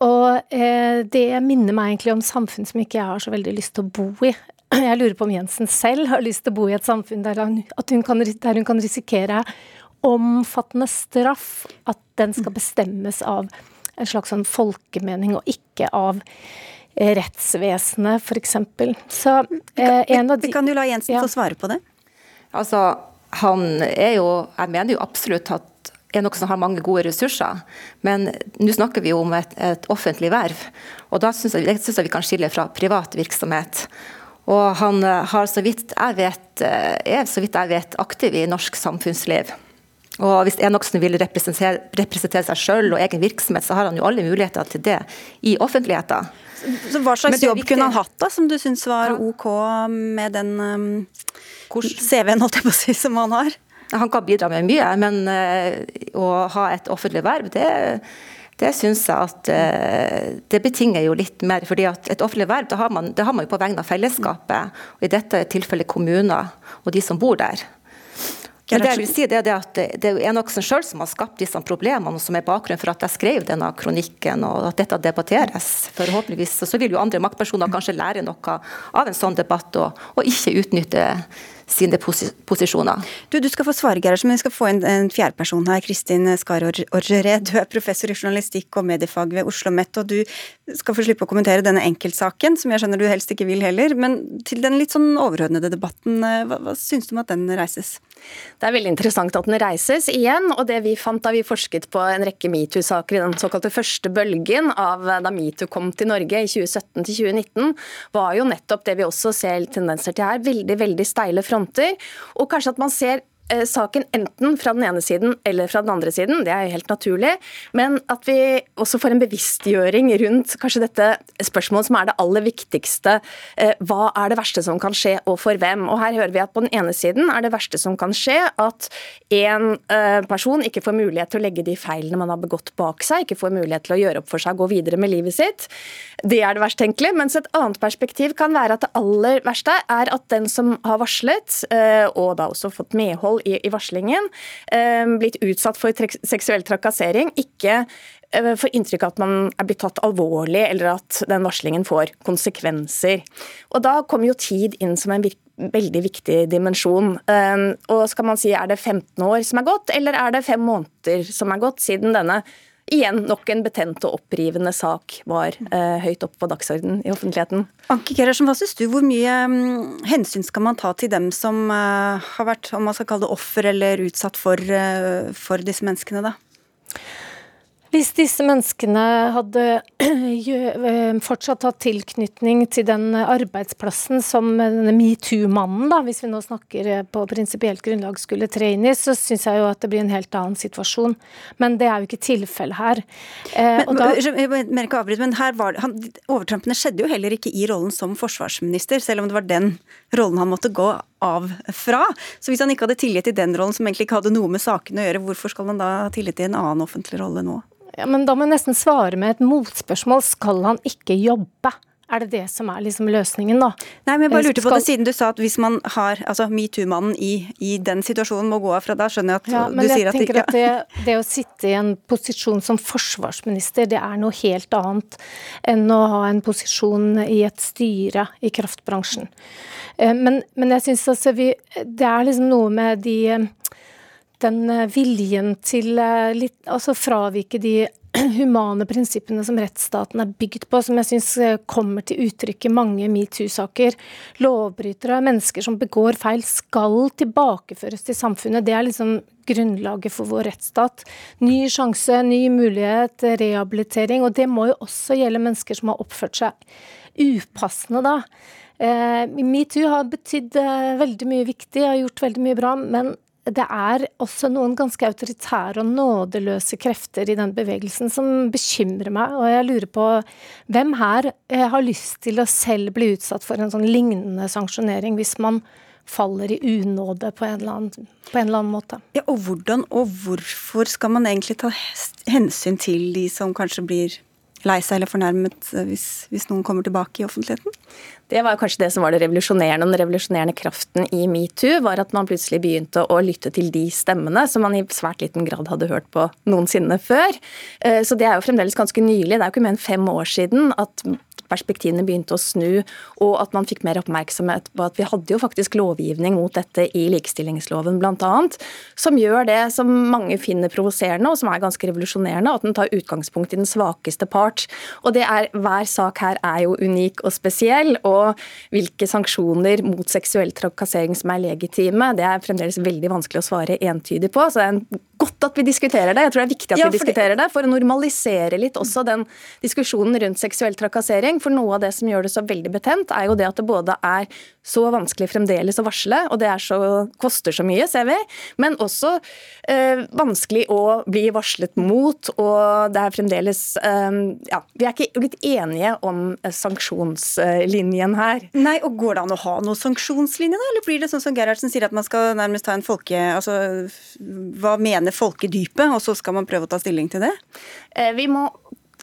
Og eh, det minner meg egentlig om samfunn som ikke jeg har så veldig lyst til å bo i. Jeg lurer på om Jensen selv har lyst til å bo i et samfunn der hun, hun kan, der hun kan risikere omfattende straff, at den skal bestemmes av en slags sånn folkemening, og ikke av rettsvesenet, f.eks. Så eh, en av de Vi kan jo la Jensen ja. få svare på det. Altså, han er jo Jeg mener jo absolutt at er noe som har mange gode ressurser. Men nå snakker vi jo om et, et offentlig verv, og da syns jeg, synes jeg vi kan skille fra privat virksomhet. Og han eh, har så vidt jeg vet, eh, er så vidt jeg vet aktiv i norsk samfunnsliv. Og Hvis Enoksen vil representere, representere seg sjøl og egen virksomhet, så har han jo alle muligheter til det i offentligheten. Så Hva slags jobb viktig. kunne han hatt da, som du syns var OK med den um, CV-en si, som han har? Han kan bidra med mye, men å ha et offentlig verv, det det syns jeg at uh, det betinger jo litt mer. fordi at Et offentlig verv det har, man, det har man jo på vegne av fellesskapet, og i dette tilfellet kommuner og de som bor der. Men det jeg vil si det er at det er Enoksen sjøl som har skapt disse problemene, som er bakgrunnen for at jeg skrev denne kronikken, og at dette debatteres. Forhåpentligvis så vil jo andre maktpersoner kanskje lære noe av en sånn debatt, og, og ikke utnytte sine posisjoner. Du, du skal få svare, Gerhardsen, men vi skal få en, en fjerdeperson her. Kristin Skar Orgeré, du er professor i journalistikk og mediefag ved Oslo OsloMet, og du skal få slippe å kommentere denne enkeltsaken, som jeg skjønner du helst ikke vil heller. Men til den litt sånn overordnede debatten, eh, hva, hva syns du om at den reises? Det er veldig interessant at den reises igjen. og Det vi fant da vi forsket på en rekke metoo-saker i den såkalte første bølgen av da metoo kom til Norge i 2017 til 2019, var jo nettopp det vi også ser tendenser til her. Veldig, veldig steile fronter. Og kanskje at man ser Eh, saken enten fra den ene siden eller fra den andre siden. Det er jo helt naturlig. Men at vi også får en bevisstgjøring rundt kanskje dette spørsmålet som er det aller viktigste. Eh, hva er det verste som kan skje, og for hvem? Og her hører vi at på den ene siden er det verste som kan skje at en eh, person ikke får mulighet til å legge de feilene man har begått bak seg, ikke får mulighet til å gjøre opp for seg og gå videre med livet sitt. Det er det verst tenkelige. Mens et annet perspektiv kan være at det aller verste er at den som har varslet, og da også fått medhold forhold i, i varslingen, eh, blitt utsatt for seksuell trakassering, ikke for får inntrykk av at man er blitt tatt alvorlig, eller at den varslingen får konsekvenser. Og Da kommer jo tid inn som en veldig viktig dimensjon. Eh, og skal man si Er det 15 år som er gått, eller er det fem måneder som er gått siden denne igjen nok en betent og opprivende sak var eh, høyt oppe på dagsordenen i offentligheten. Anke Gerhardsen, hva synes du, hvor mye um, hensyn skal man ta til dem som uh, har vært om man skal kalle det offer eller utsatt for, uh, for disse menneskene, da? Hvis disse menneskene hadde eh, fortsatt hatt tilknytning til den arbeidsplassen som denne metoo-mannen, da, hvis vi nå snakker eh, på prinsipielt grunnlag, skulle tre inn i, så syns jeg jo at det blir en helt annen situasjon. Men det er jo ikke tilfellet her. Eh, men, da, men, avbryt, men her var, han, Overtrampene skjedde jo heller ikke i rollen som forsvarsminister, selv om det var den rollen han måtte gå av fra. Så hvis han ikke hadde tillit til den rollen, som egentlig ikke hadde noe med saken å gjøre, hvorfor skal han da ha tillit til en annen offentlig rolle nå? Ja, men da må jeg nesten svare med et motspørsmål. Skal han ikke jobbe? Er det det som er liksom løsningen, da? Nei, men jeg bare lurte på det siden du sa at hvis man har altså metoo-mannen i, i, den situasjonen må gå av fra da, skjønner jeg at ja, du sier at det ikke Men jeg tenker at det, det, å sitte i en posisjon som forsvarsminister, det er noe helt annet enn å ha en posisjon i et styre i kraftbransjen. Eh, men, men jeg syns altså vi Det er liksom noe med de den eh, viljen til eh, litt, altså fravike de humane prinsippene som rettsstaten er bygd på, som jeg syns eh, kommer til uttrykk i mange metoo-saker. Lovbrytere, mennesker som begår feil, skal tilbakeføres til samfunnet. Det er liksom grunnlaget for vår rettsstat. Ny sjanse, ny mulighet, rehabilitering. Og det må jo også gjelde mennesker som har oppført seg upassende, da. Metoo har betydd veldig mye viktig, har gjort veldig mye bra, men det er også noen ganske autoritære og nådeløse krefter i den bevegelsen som bekymrer meg. Og jeg lurer på hvem her eh, har lyst til å selv bli utsatt for en sånn lignende sanksjonering hvis man faller i unåde på en annen, en eller annen måte. Ja, og hvordan og hvorfor skal man egentlig ta hensyn til de som kanskje blir lei seg eller fornærmet eh, hvis, hvis noen kommer tilbake i offentligheten? Det var kanskje det som var det revolusjonerende. Den revolusjonerende kraften i metoo var at man plutselig begynte å lytte til de stemmene som man i svært liten grad hadde hørt på noensinne før. Eh, så det er jo fremdeles ganske nylig. Det er jo ikke mer enn fem år siden at perspektivene begynte å snu, og at man fikk mer oppmerksomhet på at vi hadde jo faktisk lovgivning mot dette i likestillingsloven bl.a., som gjør det som mange finner provoserende, og som er ganske revolusjonerende, at den tar utgangspunkt i den svakeste part. Og det er, Hver sak her er jo unik og spesiell, og hvilke sanksjoner mot seksuell trakassering som er legitime, det er fremdeles veldig vanskelig å svare entydig på. så det er godt at vi diskuterer det. Jeg tror det er viktig at ja, vi diskuterer det, for å normalisere litt også den diskusjonen rundt seksuell trakassering. For noe av det som gjør det så veldig betent, er jo det at det både er så vanskelig fremdeles å varsle, og det så, koster så mye, ser vi, men også eh, vanskelig å bli varslet mot, og det er fremdeles eh, Ja, vi er ikke blitt enige om sanksjonslinjen linjen her. Nei, og Går det an å ha noen sanksjonslinje, da? Eller blir det sånn som Gerhardsen sier, at man skal nærmest ta en folke... Altså, hva mener folkedypet, og så skal man prøve å ta stilling til det? Eh, vi må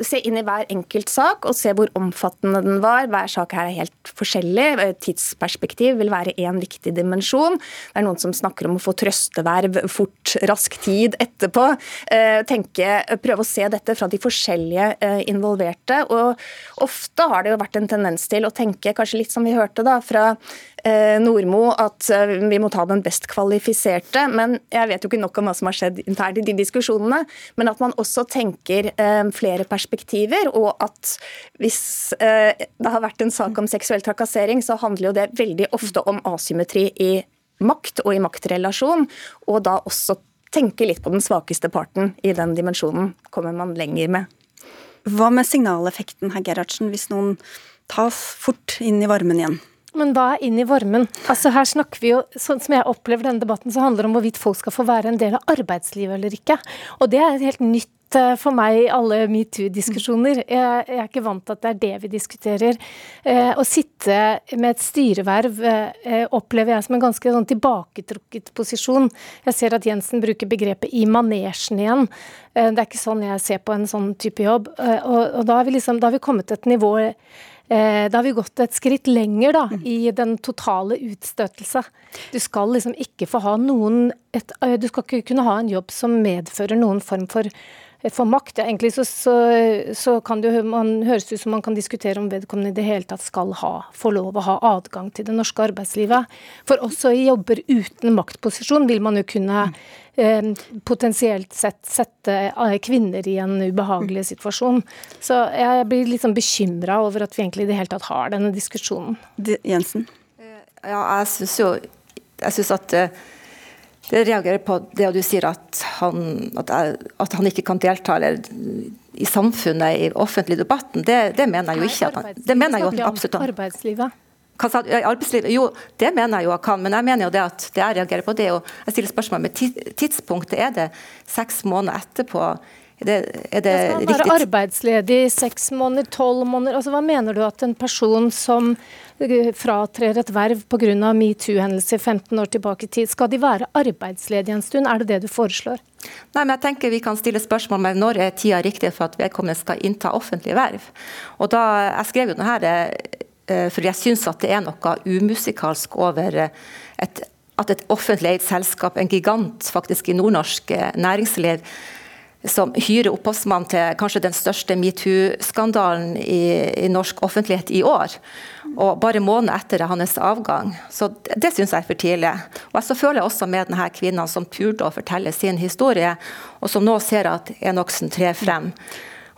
se inn i hver enkelt sak og se hvor omfattende den var. Hver sak her er helt forskjellig. Tidsperspektiv vil være én viktig dimensjon. Det er noen som snakker om å få trøsteverv fort, rask tid etterpå. Eh, tenke, prøve å se dette fra de forskjellige eh, involverte. Og ofte har det jo vært en tendens til å tenke, kanskje litt som vi hørte da, fra Eh, Nordmo at eh, vi må ta den best kvalifiserte. Men jeg vet jo ikke nok om hva som har skjedd internt i de diskusjonene. Men at man også tenker eh, flere perspektiver, og at hvis det har vært en sak om seksuell trakassering, så handler jo det veldig ofte om asymmetri i makt og i maktrelasjon, og da også tenke litt på den svakeste parten i den dimensjonen kommer man lenger med. Hva med signaleffekten, herr Gerhardsen, hvis noen tas fort inn i varmen igjen? Men er inn i varmen? Altså Her snakker vi jo, sånn som jeg opplever denne debatten, så handler det om hvorvidt folk skal få være en del av arbeidslivet eller ikke. Og det er helt nytt eh, for meg i alle metoo-diskusjoner. Jeg, jeg, er ikke vant til at det er det vi diskuterer. Eh, å sitte med et styreverv eh, opplever jeg som en ganske sånn tilbaketrukket posisjon. Jeg ser at Jensen bruker begrepet 'i manesjen' igjen. Eh, det er ikke sånn jeg ser på en sånn type jobb. Eh, og, og da, har liksom, da har vi kommet til et nivå Eh, da har vi gått et skritt lenger da, mm. i den totale utstøtelse. Du skal liksom ikke få ha noen et, eh, Du skal ikke kunne ha en jobb som medfører noen form for, eh, for makt. Ja, egentlig så, så, så, kan det man høres ut som man kan diskutere om vedkommende i det hele tatt skal ha, få lov å ha adgang til det norske arbeidslivet. For også i jobber uten maktposisjon vil man jo kunne mm. Eh, potensielt sett sette eh, kvinner i en ubehagelig situasjon. Så jeg blir litt sånn bekymra over at vi egentlig i det hele tatt har denne diskusjonen. Jensen? Ja, jeg syns jo Jeg syns at eh, det reagerer på det du sier at han, at, jeg, at han ikke kan delta eller, i samfunnet, i offentlig debatten. Det, det mener jeg jo ikke. At han, det mener jeg jo absolutt Arbeidslivet. Arbeidslivet, jo, det mener jeg jo jeg kan, men jeg mener jo det at det jeg reagerer på, det er jo Jeg stiller spørsmål med tidspunktet. Er det seks måneder etterpå? Er det, er det Skal man være arbeidsledig i seks måneder, tolv måneder? Altså, hva mener du at en person som eh, fratrer et verv pga. metoo-hendelser 15 år tilbake i tid, skal de være arbeidsledige en stund? Er det det du foreslår? Nei, men jeg tenker Vi kan stille spørsmål med når er tida riktig for at vedkommende skal innta offentlige verv. Og da, Jeg skrev jo denne for jeg syns at det er noe umusikalsk over eh, et, at et offentlig eid selskap, en gigant faktisk i nordnorsk eh, næringsliv, som hyrer opphavsmann til kanskje den største metoo-skandalen i, i, norsk offentlighet i år. Og bare måneder etter hans avgang. Så det, det syns jeg er for tidlig. Og så føler jeg også med denne kvinnen som turte å fortelle sin historie, og som nå ser at Enoksen trer frem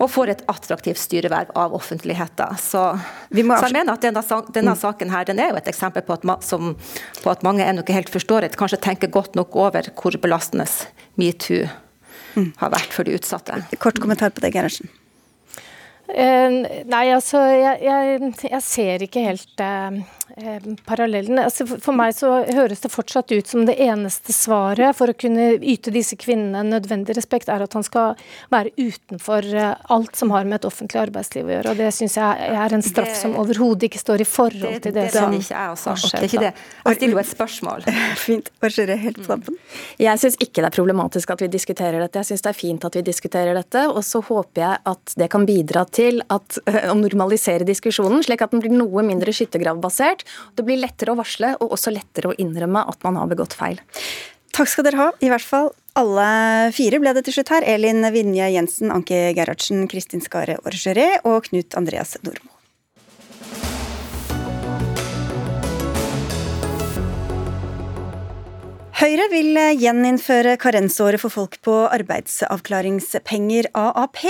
og får et attraktivt styreverv av offentligheten. Så, så jeg mener at denne, denne, mm. saken her, den er jo et eksempel på at, som, på at mange ennå ikke helt forstår det, kanskje tenker godt nok over hvor belastende metoo mm. har vært for de utsatte. Kort kommentar på det, Gerhardsen. Uh, nei, altså jeg, jeg, jeg, ser ikke helt uh, Eh, parallellen. Altså for meg så høres det fortsatt ut som det eneste svaret for å kunne yte disse kvinnene nødvendig respekt, er at han skal være utenfor eh, alt som har med et offentlig arbeidsliv å gjøre. Og det syns jeg er en straff det, som overhodet ikke står i forhold til det, det som ikke jeg også. Det er ikke det. Jeg stiller jo et spørsmål. Fint. Hva helt på tampen? Jeg syns ikke det er problematisk at vi diskuterer dette. Jeg syns det er fint at vi diskuterer dette. Og så håper jeg at det kan bidra til at, å normalisere diskusjonen, slik at den blir noe mindre skyttergravbasert det blir lettere å varsle, og også lettere å innrømme at man har begått feil. Takk skal dere ha, i hvert fall alle fire ble det til slutt her. Elin Vinje Jensen, Anke Gerhardsen, Kristin Skare Orgeré og Knut Andreas Dormo. Høyre vil gjeninnføre karensåret for folk på arbeidsavklaringspenger, AAP.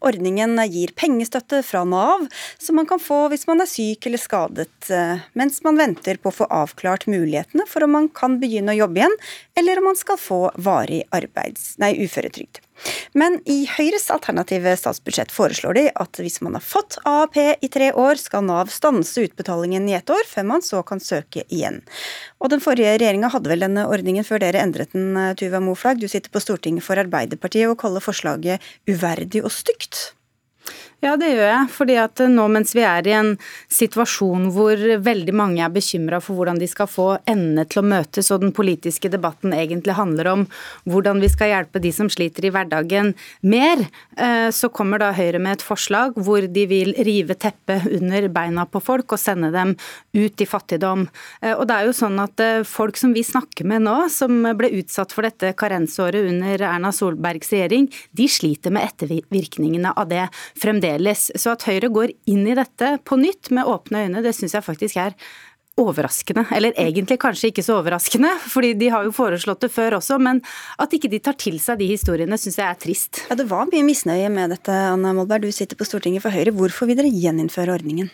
Ordningen gir pengestøtte fra Nav, som man kan få hvis man er syk eller skadet, mens man venter på å få avklart mulighetene for om man kan begynne å jobbe igjen, eller om man skal få varig arbeids... nei, uføretrygd. Men i Høyres alternative statsbudsjett foreslår de at hvis man har fått AAP i tre år, skal Nav stanse utbetalingen i ett år, før man så kan søke igjen. Og Den forrige regjeringa hadde vel denne ordningen før dere endret den, Tuva Moflag. Du sitter på Stortinget for Arbeiderpartiet og kaller forslaget uverdig og stygt. Ja, det gjør jeg. Fordi at nå mens vi er i en situasjon hvor veldig mange er bekymra for hvordan de skal få endene til å møtes, og den politiske debatten egentlig handler om hvordan vi skal hjelpe de som sliter i hverdagen mer, eh, så kommer da Høyre med et forslag hvor de vil rive teppet under beina på folk og sende dem ut i fattigdom. Eh, og det er jo sånn at eh, folk som vi snakker med nå, som ble utsatt for dette karensåret under Erna Solbergs regjering, de sliter med ettervirkningene av det fremdeles fremdeles. Så at Høyre går inn i dette på nytt med åpne øyne, det syns jeg faktisk er overraskende. Eller egentlig kanskje ikke så overraskende, fordi de har jo foreslått det før også. Men at ikke de tar til seg de historiene, syns jeg er trist. Ja, Det var mye misnøye med dette, Anna Molberg. Du sitter på Stortinget for Høyre. Hvorfor vil dere gjeninnføre ordningen?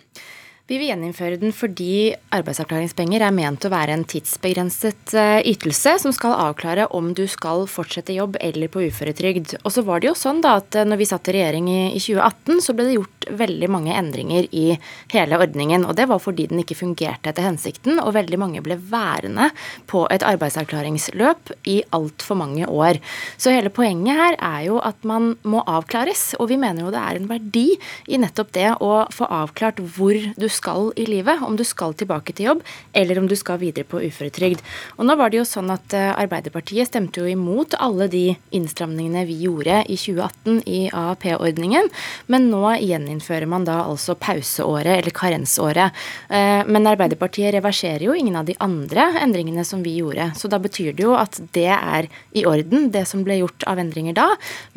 Vi vil gjeninnføre den fordi arbeidsavklaringspenger er ment å være en tidsbegrenset eh, ytelse som skal avklare om du skal fortsette jobb eller på uføretrygd. Og så var det jo sånn da at eh, når vi satt i regjering i 2018, så ble det gjort veldig mange endringer i hele ordningen. Og det var fordi den ikke fungerte etter hensikten, og veldig mange ble værende på et arbeidsavklaringsløp i altfor mange år. Så hele poenget her er jo at man må avklares, og vi mener jo det er en verdi i nettopp det å få avklart hvor du skal skal i livet, om du skal tilbake til jobb, eller om du skal videre på uføretrygd. Og nå var det jo sånn at eh, Arbeiderpartiet stemte jo imot alle de innstramningene vi gjorde i 2018 i AAP-ordningen, men nå gjeninnfører man da altså pauseåret, eller karensåret. Eh, men Arbeiderpartiet reverserer jo ingen av de andre endringene som vi gjorde. Så da betyr det jo at det er i orden, det som ble gjort av endringer da,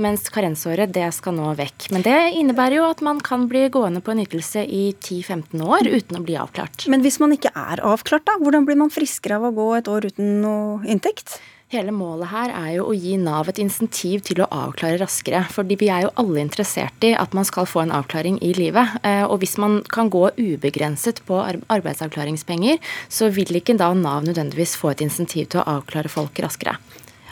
mens karensåret det skal nå vekk. Men det innebærer jo at man kan bli gående på en ytelse i 10-15 år år uten å bli avklart. Men hvis man ikke er avklart, da? Hvordan blir man friskere av å gå et år uten noe inntekt? Hele målet her er jo å gi Nav et insentiv til å avklare raskere. fordi vi er jo alle interessert i at man skal få en avklaring i livet. Eh, og hvis man kan gå ubegrenset på arbeidsavklaringspenger, så vil ikke da Nav nødvendigvis få et insentiv til å avklare folk raskere.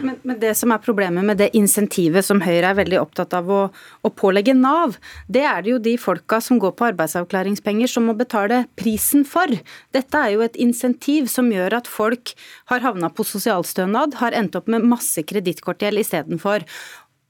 Men, men, det som er problemet med det insentivet som Høyre er veldig opptatt av å, å, pålegge Nav, det er det jo de folka som går på arbeidsavklaringspenger som må betale prisen for. Dette er jo et insentiv som gjør at folk har havna på sosialstønad, har endt opp med masse kredittkortgjeld istedenfor.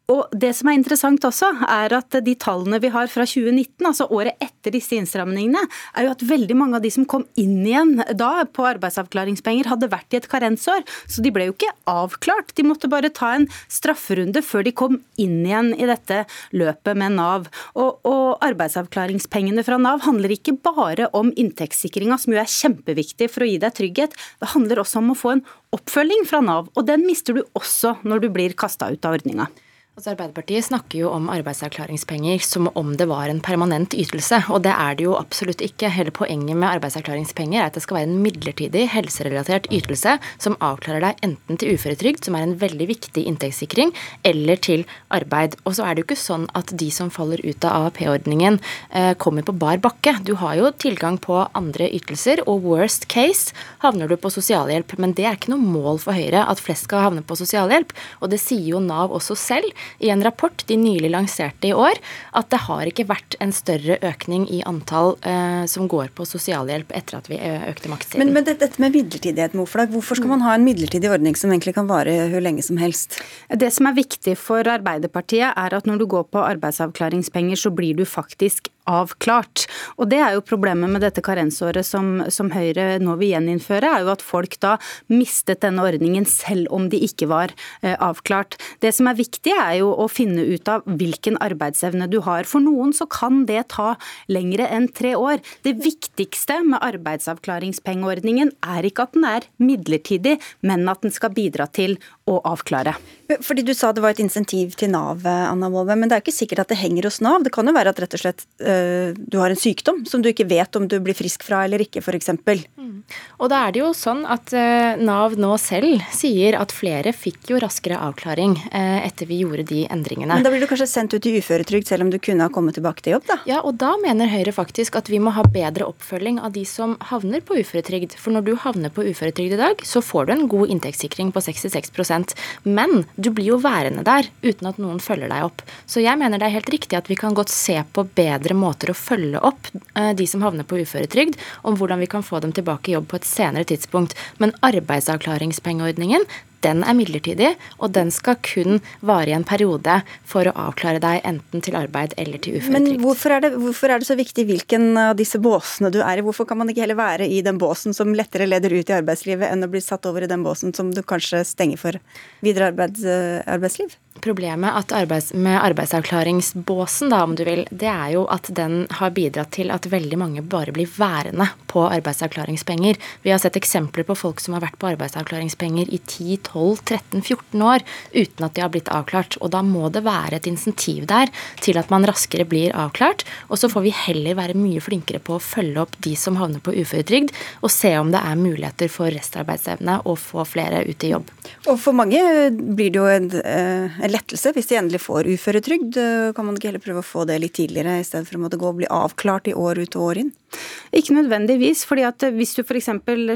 Og Det som er interessant også, er at de tallene vi har fra 2019, altså året etter disse innstramningene, er jo at veldig mange av de som kom inn igjen da på arbeidsavklaringspenger, hadde vært i et karensår. Så de ble jo ikke avklart. De måtte bare ta en strafferunde før de kom inn igjen i dette løpet med Nav. Og, og arbeidsavklaringspengene fra Nav handler ikke bare om inntektssikringa, som jo er kjempeviktig for å gi deg trygghet. Det handler også om å få en oppfølging fra Nav, og den mister du også når du blir kasta ut av ordninga. Altså Arbeiderpartiet snakker jo om arbeidsavklaringspenger som om det var en permanent ytelse, og det er det jo absolutt ikke. Hele poenget med arbeidsavklaringspenger er at det skal være en midlertidig helserelatert ytelse som avklarer deg enten til uføretrygd, som er en veldig viktig inntektssikring, eller til arbeid. Og så er det jo ikke sånn at de som faller ut av AAP-ordningen, eh, kommer på bar bakke. Du har jo tilgang på andre ytelser, og worst case havner du på sosialhjelp. Men det er ikke noe mål for Høyre at flest skal havne på sosialhjelp, og det sier jo Nav også selv i en rapport de nylig lanserte i år, at det har ikke vært en større økning i antall eh, som går på sosialhjelp etter at vi eh, økte makstiden. Men, men dette med midlertidighet, Moflag, hvorfor skal man ha en midlertidig ordning som egentlig kan vare hvor lenge som helst? Det som er viktig for Arbeiderpartiet, er at når du går på arbeidsavklaringspenger, så blir du faktisk avklart. Og Det er jo problemet med dette karensåret som, som, Høyre nå vil gjeninnføre, er jo at folk da mistet denne ordningen selv om de ikke var eh, avklart. Det som er viktig er jo å finne ut av hvilken arbeidsevne du har. For noen så kan det ta lengre enn tre år. Det viktigste med arbeidsavklaringspengeordningen er ikke at den er midlertidig, men at den skal bidra til å avklare. Fordi Du sa det var et insentiv til Nav, Anna Wolve, men det er ikke sikkert at det henger hos Nav. Det kan jo være at rett og slett øh, du har en sykdom som du ikke vet om du blir frisk fra eller ikke, f.eks. Mm. Og da er det jo sånn at øh, Nav nå selv sier at flere fikk jo raskere avklaring øh, etter vi gjorde de endringene. Men da blir du kanskje sendt ut i uføretrygd selv om du kunne ha kommet tilbake til jobb, da? Ja, og da mener Høyre faktisk at vi må ha bedre oppfølging av de som havner på uføretrygd. For når du havner på uføretrygd i dag, så får du en god inntektssikring på 66 men du blir jo værende der uten at noen følger deg opp. Så jeg mener det er helt riktig at vi kan godt se på bedre måter å følge opp eh, de som havner på uføretrygd, om hvordan vi kan få dem tilbake i jobb på et senere tidspunkt. Men arbeidsavklaringspengeordningen den er midlertidig, og den skal kun vare i en periode for å avklare deg enten til arbeid eller til uføretrygd. Men hvorfor er, det, hvorfor er det så viktig hvilken av disse båsene du er i? Hvorfor kan man ikke heller være i den båsen som lettere leder ut i arbeidslivet, enn å bli satt over i den båsen som du kanskje stenger for videre arbeids, arbeidsliv? Problemet arbeids, med arbeidsavklaringsbåsen, da, om du vil, det er jo at den har bidratt til at veldig mange bare blir værende på arbeidsavklaringspenger. Vi har sett eksempler på folk som har vært på arbeidsavklaringspenger i 10-12-13-14 år uten at de har blitt avklart. Og da må det være et insentiv der til at man raskere blir avklart. Og så får vi heller være mye flinkere på å følge opp de som havner på uføretrygd, og se om det er muligheter for restarbeidsevne og få flere ut i jobb. Og for mange blir det jo en, eh, lettelse hvis de endelig får uføretrygd. Kan man ikke heller prøve å få det litt tidligere, i stedet for å måtte gå og bli avklart i år ut og år inn? Ikke nødvendigvis. fordi at Hvis du f.eks.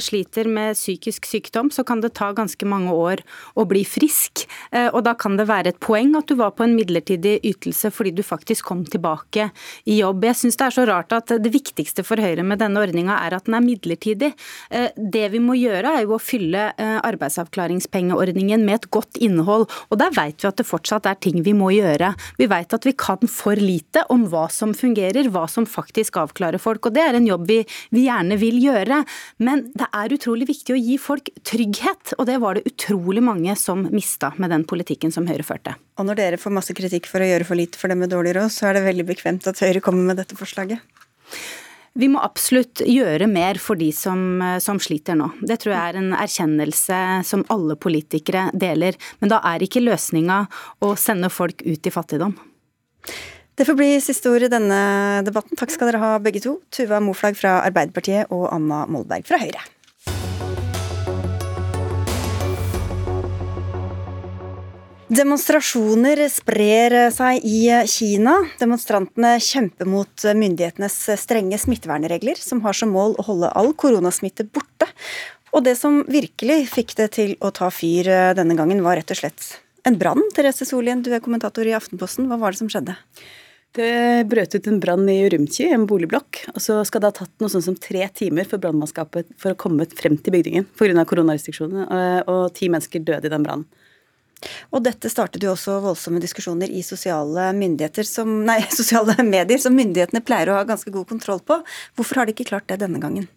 sliter med psykisk sykdom, så kan det ta ganske mange år å bli frisk. Eh, og Da kan det være et poeng at du var på en midlertidig ytelse fordi du faktisk kom tilbake i jobb. Jeg syns det er så rart at det viktigste for Høyre med denne ordninga er at den er midlertidig. Eh, det vi må gjøre er jo å fylle eh, arbeidsavklaringspengeordningen med et godt innhold. Og der vet vi at det fortsatt er ting vi må gjøre. Vi vet at vi kan for lite om hva som fungerer, hva som faktisk avklarer folk. og Det er en jobb vi, vi gjerne vil gjøre. Men det er utrolig viktig å gi folk trygghet, og det var det utrolig mange som mista med den politikken som Høyre førte. Og når dere får masse kritikk for å gjøre for lite for dem med dårlig råd, så er det veldig bekvemt at Høyre kommer med dette forslaget? Vi må absolutt gjøre mer for de som, som, sliter nå. Det tror jeg er en erkjennelse som alle politikere deler. Men da er ikke løsninga å sende folk ut i fattigdom. Det får bli siste ord i denne debatten. Takk skal dere ha begge to. Tuva Moflag fra Arbeiderpartiet og Anna Molberg fra Høyre. Demonstrasjoner sprer seg i Kina. Demonstrantene kjemper mot myndighetenes strenge smittevernregler, som har som mål å holde all koronasmitte borte. Og det som virkelig fikk det til å ta fyr denne gangen, var rett og slett en brann. Therese Solien, du er kommentator i Aftenposten. Hva var det som skjedde? Det brøt ut en brann i Urumqi, en boligblokk. og Så skal det ha tatt noe sånn som tre timer for brannmannskapet for å komme frem til bygningen pga. koronarestriksjonene. Eh, og ti mennesker døde i den brannen. Og dette startet jo også voldsomme diskusjoner i sosiale, som, nei, sosiale medier, som myndighetene pleier å ha ganske god kontroll på. Hvorfor har de ikke klart det denne gangen?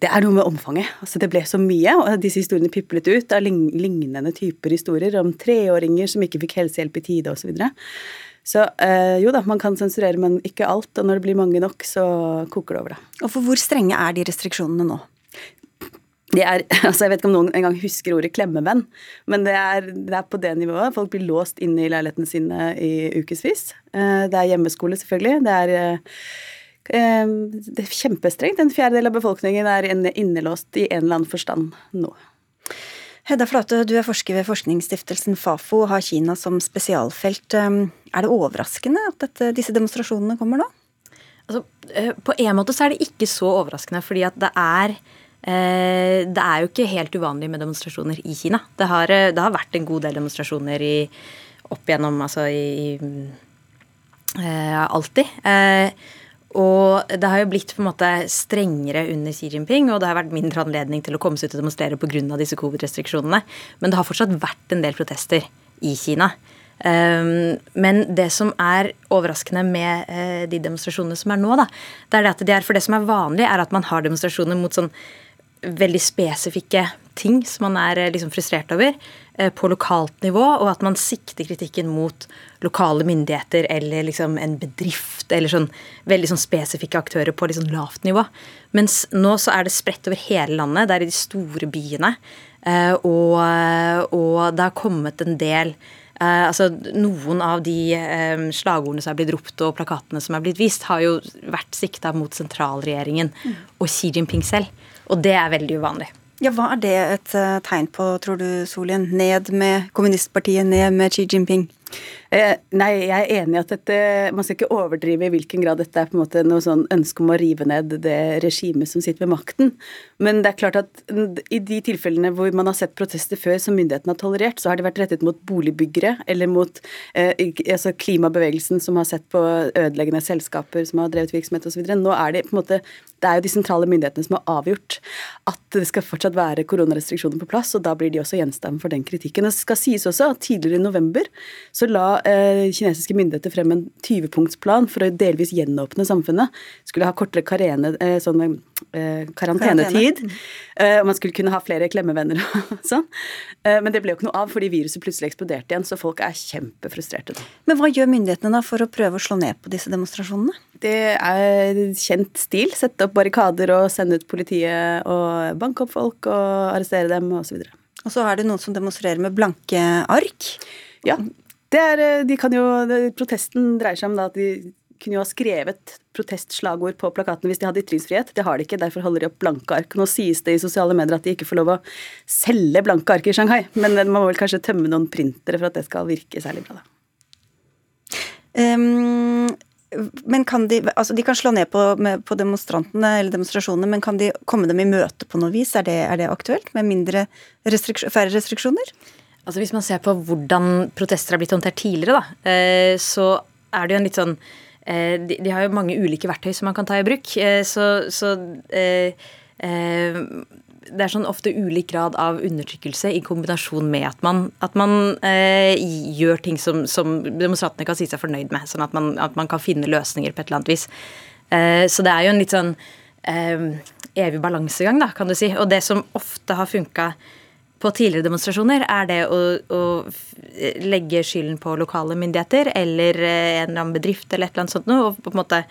Det er noe med omfanget. Altså, det ble så mye, og disse historiene piplet ut av lignende typer historier om treåringer som ikke fikk helsehjelp i tide osv. Så eh, jo da, man kan sensurere, men ikke alt. Og når det blir mange nok, så koker det over, da. Og for hvor strenge er de restriksjonene nå? Det er, altså Jeg vet ikke om noen engang husker ordet klemmevenn, men det er, det er, på det nivået. Folk blir låst inne i leilighetene sine i ukevis. Eh, det er hjemmeskole, selvfølgelig. Det er, eh, det er kjempestrengt. En fjerdedel av befolkningen er innelåst i en eller annen forstand nå. Hedda Flate, du er forsker ved forskningsstiftelsen Fafo og har Kina som spesialfelt. Er det overraskende at dette, disse demonstrasjonene kommer nå? Altså, eh, på en måte så er det ikke så overraskende, fordi at det er eh, det er jo ikke helt uvanlig med demonstrasjoner i Kina. Det har, eh, det har vært en god del demonstrasjoner i, opp igjennom, altså i, i alltid. Og det har jo blitt på en måte strengere under Xi Jinping, og det har vært mindre anledning til å komme seg ut og demonstrere pga. disse covid-restriksjonene. Men det har fortsatt vært en del protester i Kina. Um, men det som er overraskende med uh, de demonstrasjonene som er nå, da, det er at det er, for det som er vanlig, er at man har demonstrasjoner mot sånn veldig spesifikke ting som man er eh, liksom frustrert over eh, på lokalt nivå, og at man sikter kritikken mot lokale myndigheter eller liksom en bedrift eller sånn veldig sånn spesifikke aktører på litt sånn lavt nivå. Mens nå så er det spredt over hele landet. Det er i de store byene. Eh, og, og det har kommet en del altså Noen av de slagordene som er blitt ropt og plakatene som er blitt vist, har jo vært sikta mot sentralregjeringen mm. og Xi Jinping selv. Og det er veldig uvanlig. Ja, Hva er det et uh, tegn på, tror du, Solien? Ned med kommunistpartiet, ned med Xi Jinping? Eh, nei, jeg er enig i at dette, man skal ikke overdrive i hvilken grad dette er på en måte noe sånn ønske om å rive ned det regimet som sitter ved makten. Men det er klart at i de tilfellene hvor man har sett protester før som myndighetene har tolerert, så har de vært rettet mot boligbyggere eller mot eh, altså klimabevegelsen som har sett på ødeleggende selskaper som har drevet virksomhet osv. Nå er det på en måte det er jo de sentrale myndighetene som har avgjort at det skal fortsatt være koronarestriksjoner på plass, og da blir de også gjenstand for den kritikken. Det skal sies også at tidligere i november så la eh, kinesiske myndigheter frem en 20-punktsplan for å delvis gjenåpne samfunnet. Skulle ha kortere karene, eh, sånn, eh, karantenetid. Eh, og man skulle kunne ha flere klemmevenner og sånn. Eh, men det ble jo ikke noe av fordi viruset plutselig eksploderte igjen, så folk er kjempefrustrerte. Men hva gjør myndighetene da for å prøve å slå ned på disse demonstrasjonene? Det er kjent stil. Sette opp barrikader og sende ut politiet og banke opp folk og arrestere dem osv. Og så er det noen som demonstrerer med blanke ark? Ja. Er, de kan jo, protesten dreier seg om at de kunne jo ha skrevet protestslagord på plakatene hvis de hadde ytringsfrihet. Det har de ikke, derfor holder de opp blanke ark. Nå sies det i sosiale medier at de ikke får lov å selge blanke ark i Shanghai, men man må vel kanskje tømme noen printere for at det skal virke særlig bra, da. Um, men kan de, altså de kan slå ned på, med, på, demonstrantene eller demonstrasjonene, men kan de komme dem i møte på noe vis? Er det, er det aktuelt med mindre restriksjon, færre restriksjoner? Altså Hvis man ser på hvordan protester har blitt håndtert tidligere, da, eh, så er det jo en litt sånn eh, de, har jo mange ulike verktøy som man kan ta i bruk. Eh, så, så det er sånn ofte ulik grad av undertrykkelse i kombinasjon med at man, at man eh, gjør ting som, som, demonstrantene kan si seg fornøyd med. Sånn at man, at man, kan finne løsninger på et eller annet vis. Så det er jo en litt sånn evig balansegang, da, kan du si. Og det som ofte har funka på tidligere demonstrasjoner, er det å, å, legge skylden på lokale myndigheter eller en eller annen bedrift eller et eller annet sånt noe, og på en måte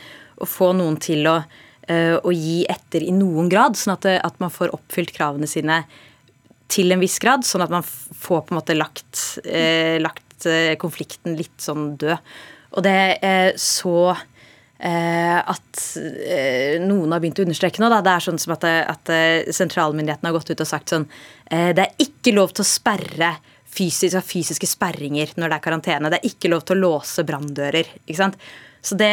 å få noen til å Eh, å gi etter i noen grad, sånn at, at, man får oppfylt kravene sine til en viss grad, sånn at man får på en måte lagt, eh, lagt eh, konflikten litt sånn død. Og det er så eh, at eh, noen har begynt å understreke nå, det er sånn som at, at sentralmyndighetene har gått ut og sagt sånn eh, Det er ikke lov til å sperre fysiske, fysiske sperringer når det er karantene. Det er ikke lov til å låse branndører. Så det,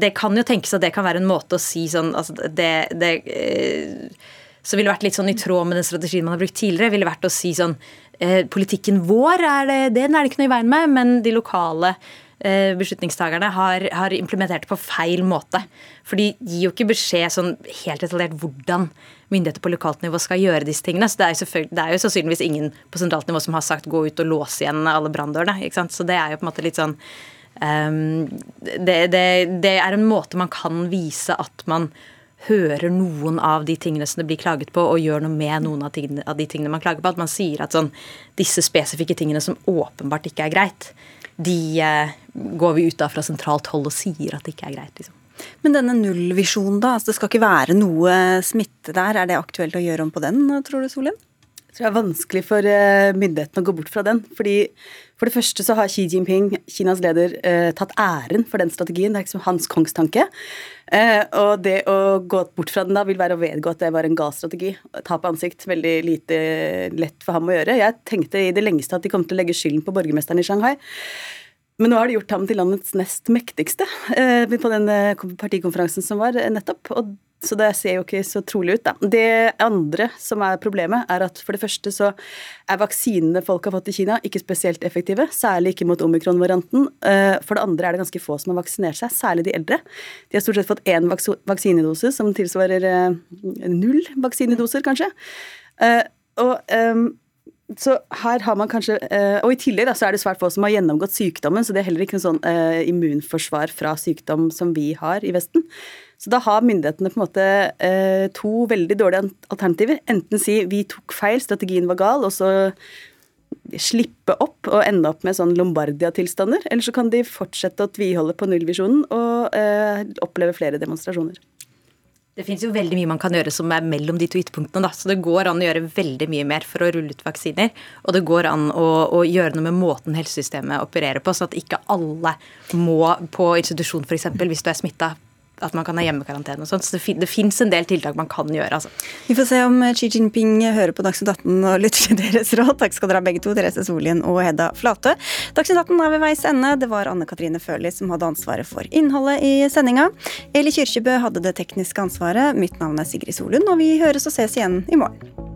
det, kan jo tenkes at det kan være en måte å si sånn altså det, det eh, Så ville vært litt sånn i tråd med den strategien man har brukt tidligere, ville vært å si sånn eh, Politikken vår, er det, den er det ikke noe i veien med, men de lokale eh, beslutningstagerne har, har, implementert på feil måte. For de gir jo ikke beskjed sånn helt detaljert hvordan myndigheter på lokalt nivå skal gjøre disse tingene. Så det er, det er jo sannsynligvis ingen på sentralt nivå som har sagt gå ut og låse igjen alle branndørene. Så det er jo på en måte litt sånn Um, det, det, det, er en måte man kan vise at man hører noen av de tingene som det blir klaget på, og gjør noe med noen av, tingene, av de tingene man klager på. At man sier at sånn, disse spesifikke tingene som åpenbart ikke er greit, de uh, går vi ut da fra sentralt hold og sier at det ikke er greit. liksom. Men denne nullvisjonen, da? altså Det skal ikke være noe smitte der. Er det aktuelt å gjøre om på den, tror du, Solheim? Jeg tror det er vanskelig for eh, myndighetene å gå bort fra den. fordi For det første så har Xi Jinping, Kinas leder, eh, tatt æren for den strategien. Det er liksom hans kongstanke. Eh, og det å gå bort fra den da vil være å vedgå at det var en gal strategi. Tap av ansikt. Veldig lite lett for ham å gjøre. Jeg tenkte i det lengste at de kom til å legge skylden på borgermesteren i Shanghai. Men nå har de gjort ham til landets nest mektigste på den partikonferansen som var nettopp. Og så det ser jo ikke så trolig ut, da. Det andre som er problemet, er at for det første så er vaksinene folk har fått i Kina, ikke spesielt effektive. Særlig ikke mot omikron-varianten. Eh, for det andre er det ganske få som har vaksinert seg, særlig de eldre. De har stort sett fått én vaksinedose, som tilsvarer eh, null vaksinedoser, kanskje. Eh, og så her har man kanskje Og i tillegg da, så er det svært få som har gjennomgått sykdommen, så det er heller ikke noe sånn immunforsvar fra sykdom som vi har i Vesten. Så da har myndighetene på en måte uh, to veldig dårlige alternativer. Enten si vi tok feil, strategien var gal, og så slippe opp og ende opp med sånn Lombardia-tilstander. Eller så kan de fortsette å tviholde på nullvisjonen og uh, oppleve flere demonstrasjoner. Det finnes jo veldig mye man kan gjøre som er mellom de to ytterpunktene. Da. Så det går an å gjøre veldig mye mer for å rulle ut vaksiner. Og det går an å, å gjøre noe med måten helsesystemet opererer på, sånn at ikke alle må på institusjon f.eks. hvis du er smitta at man kan ha hjemmekarantene og sånt. Så det, det fins en del tiltak man kan gjøre. Altså. Vi får se om Xi Jinping hører på Dagsnytt 18 og lytter til deres råd. Takk skal dere ha begge to, Therese Solien og Hedda Flate. Dagsnytt 18 er ved veis ende. Det var Anne Katrine Førli som hadde ansvaret for innholdet i sendinga. Eli Kyrkjebø hadde det tekniske ansvaret. Mitt navn er Sigrid Solund, og vi høres og ses igjen i morgen.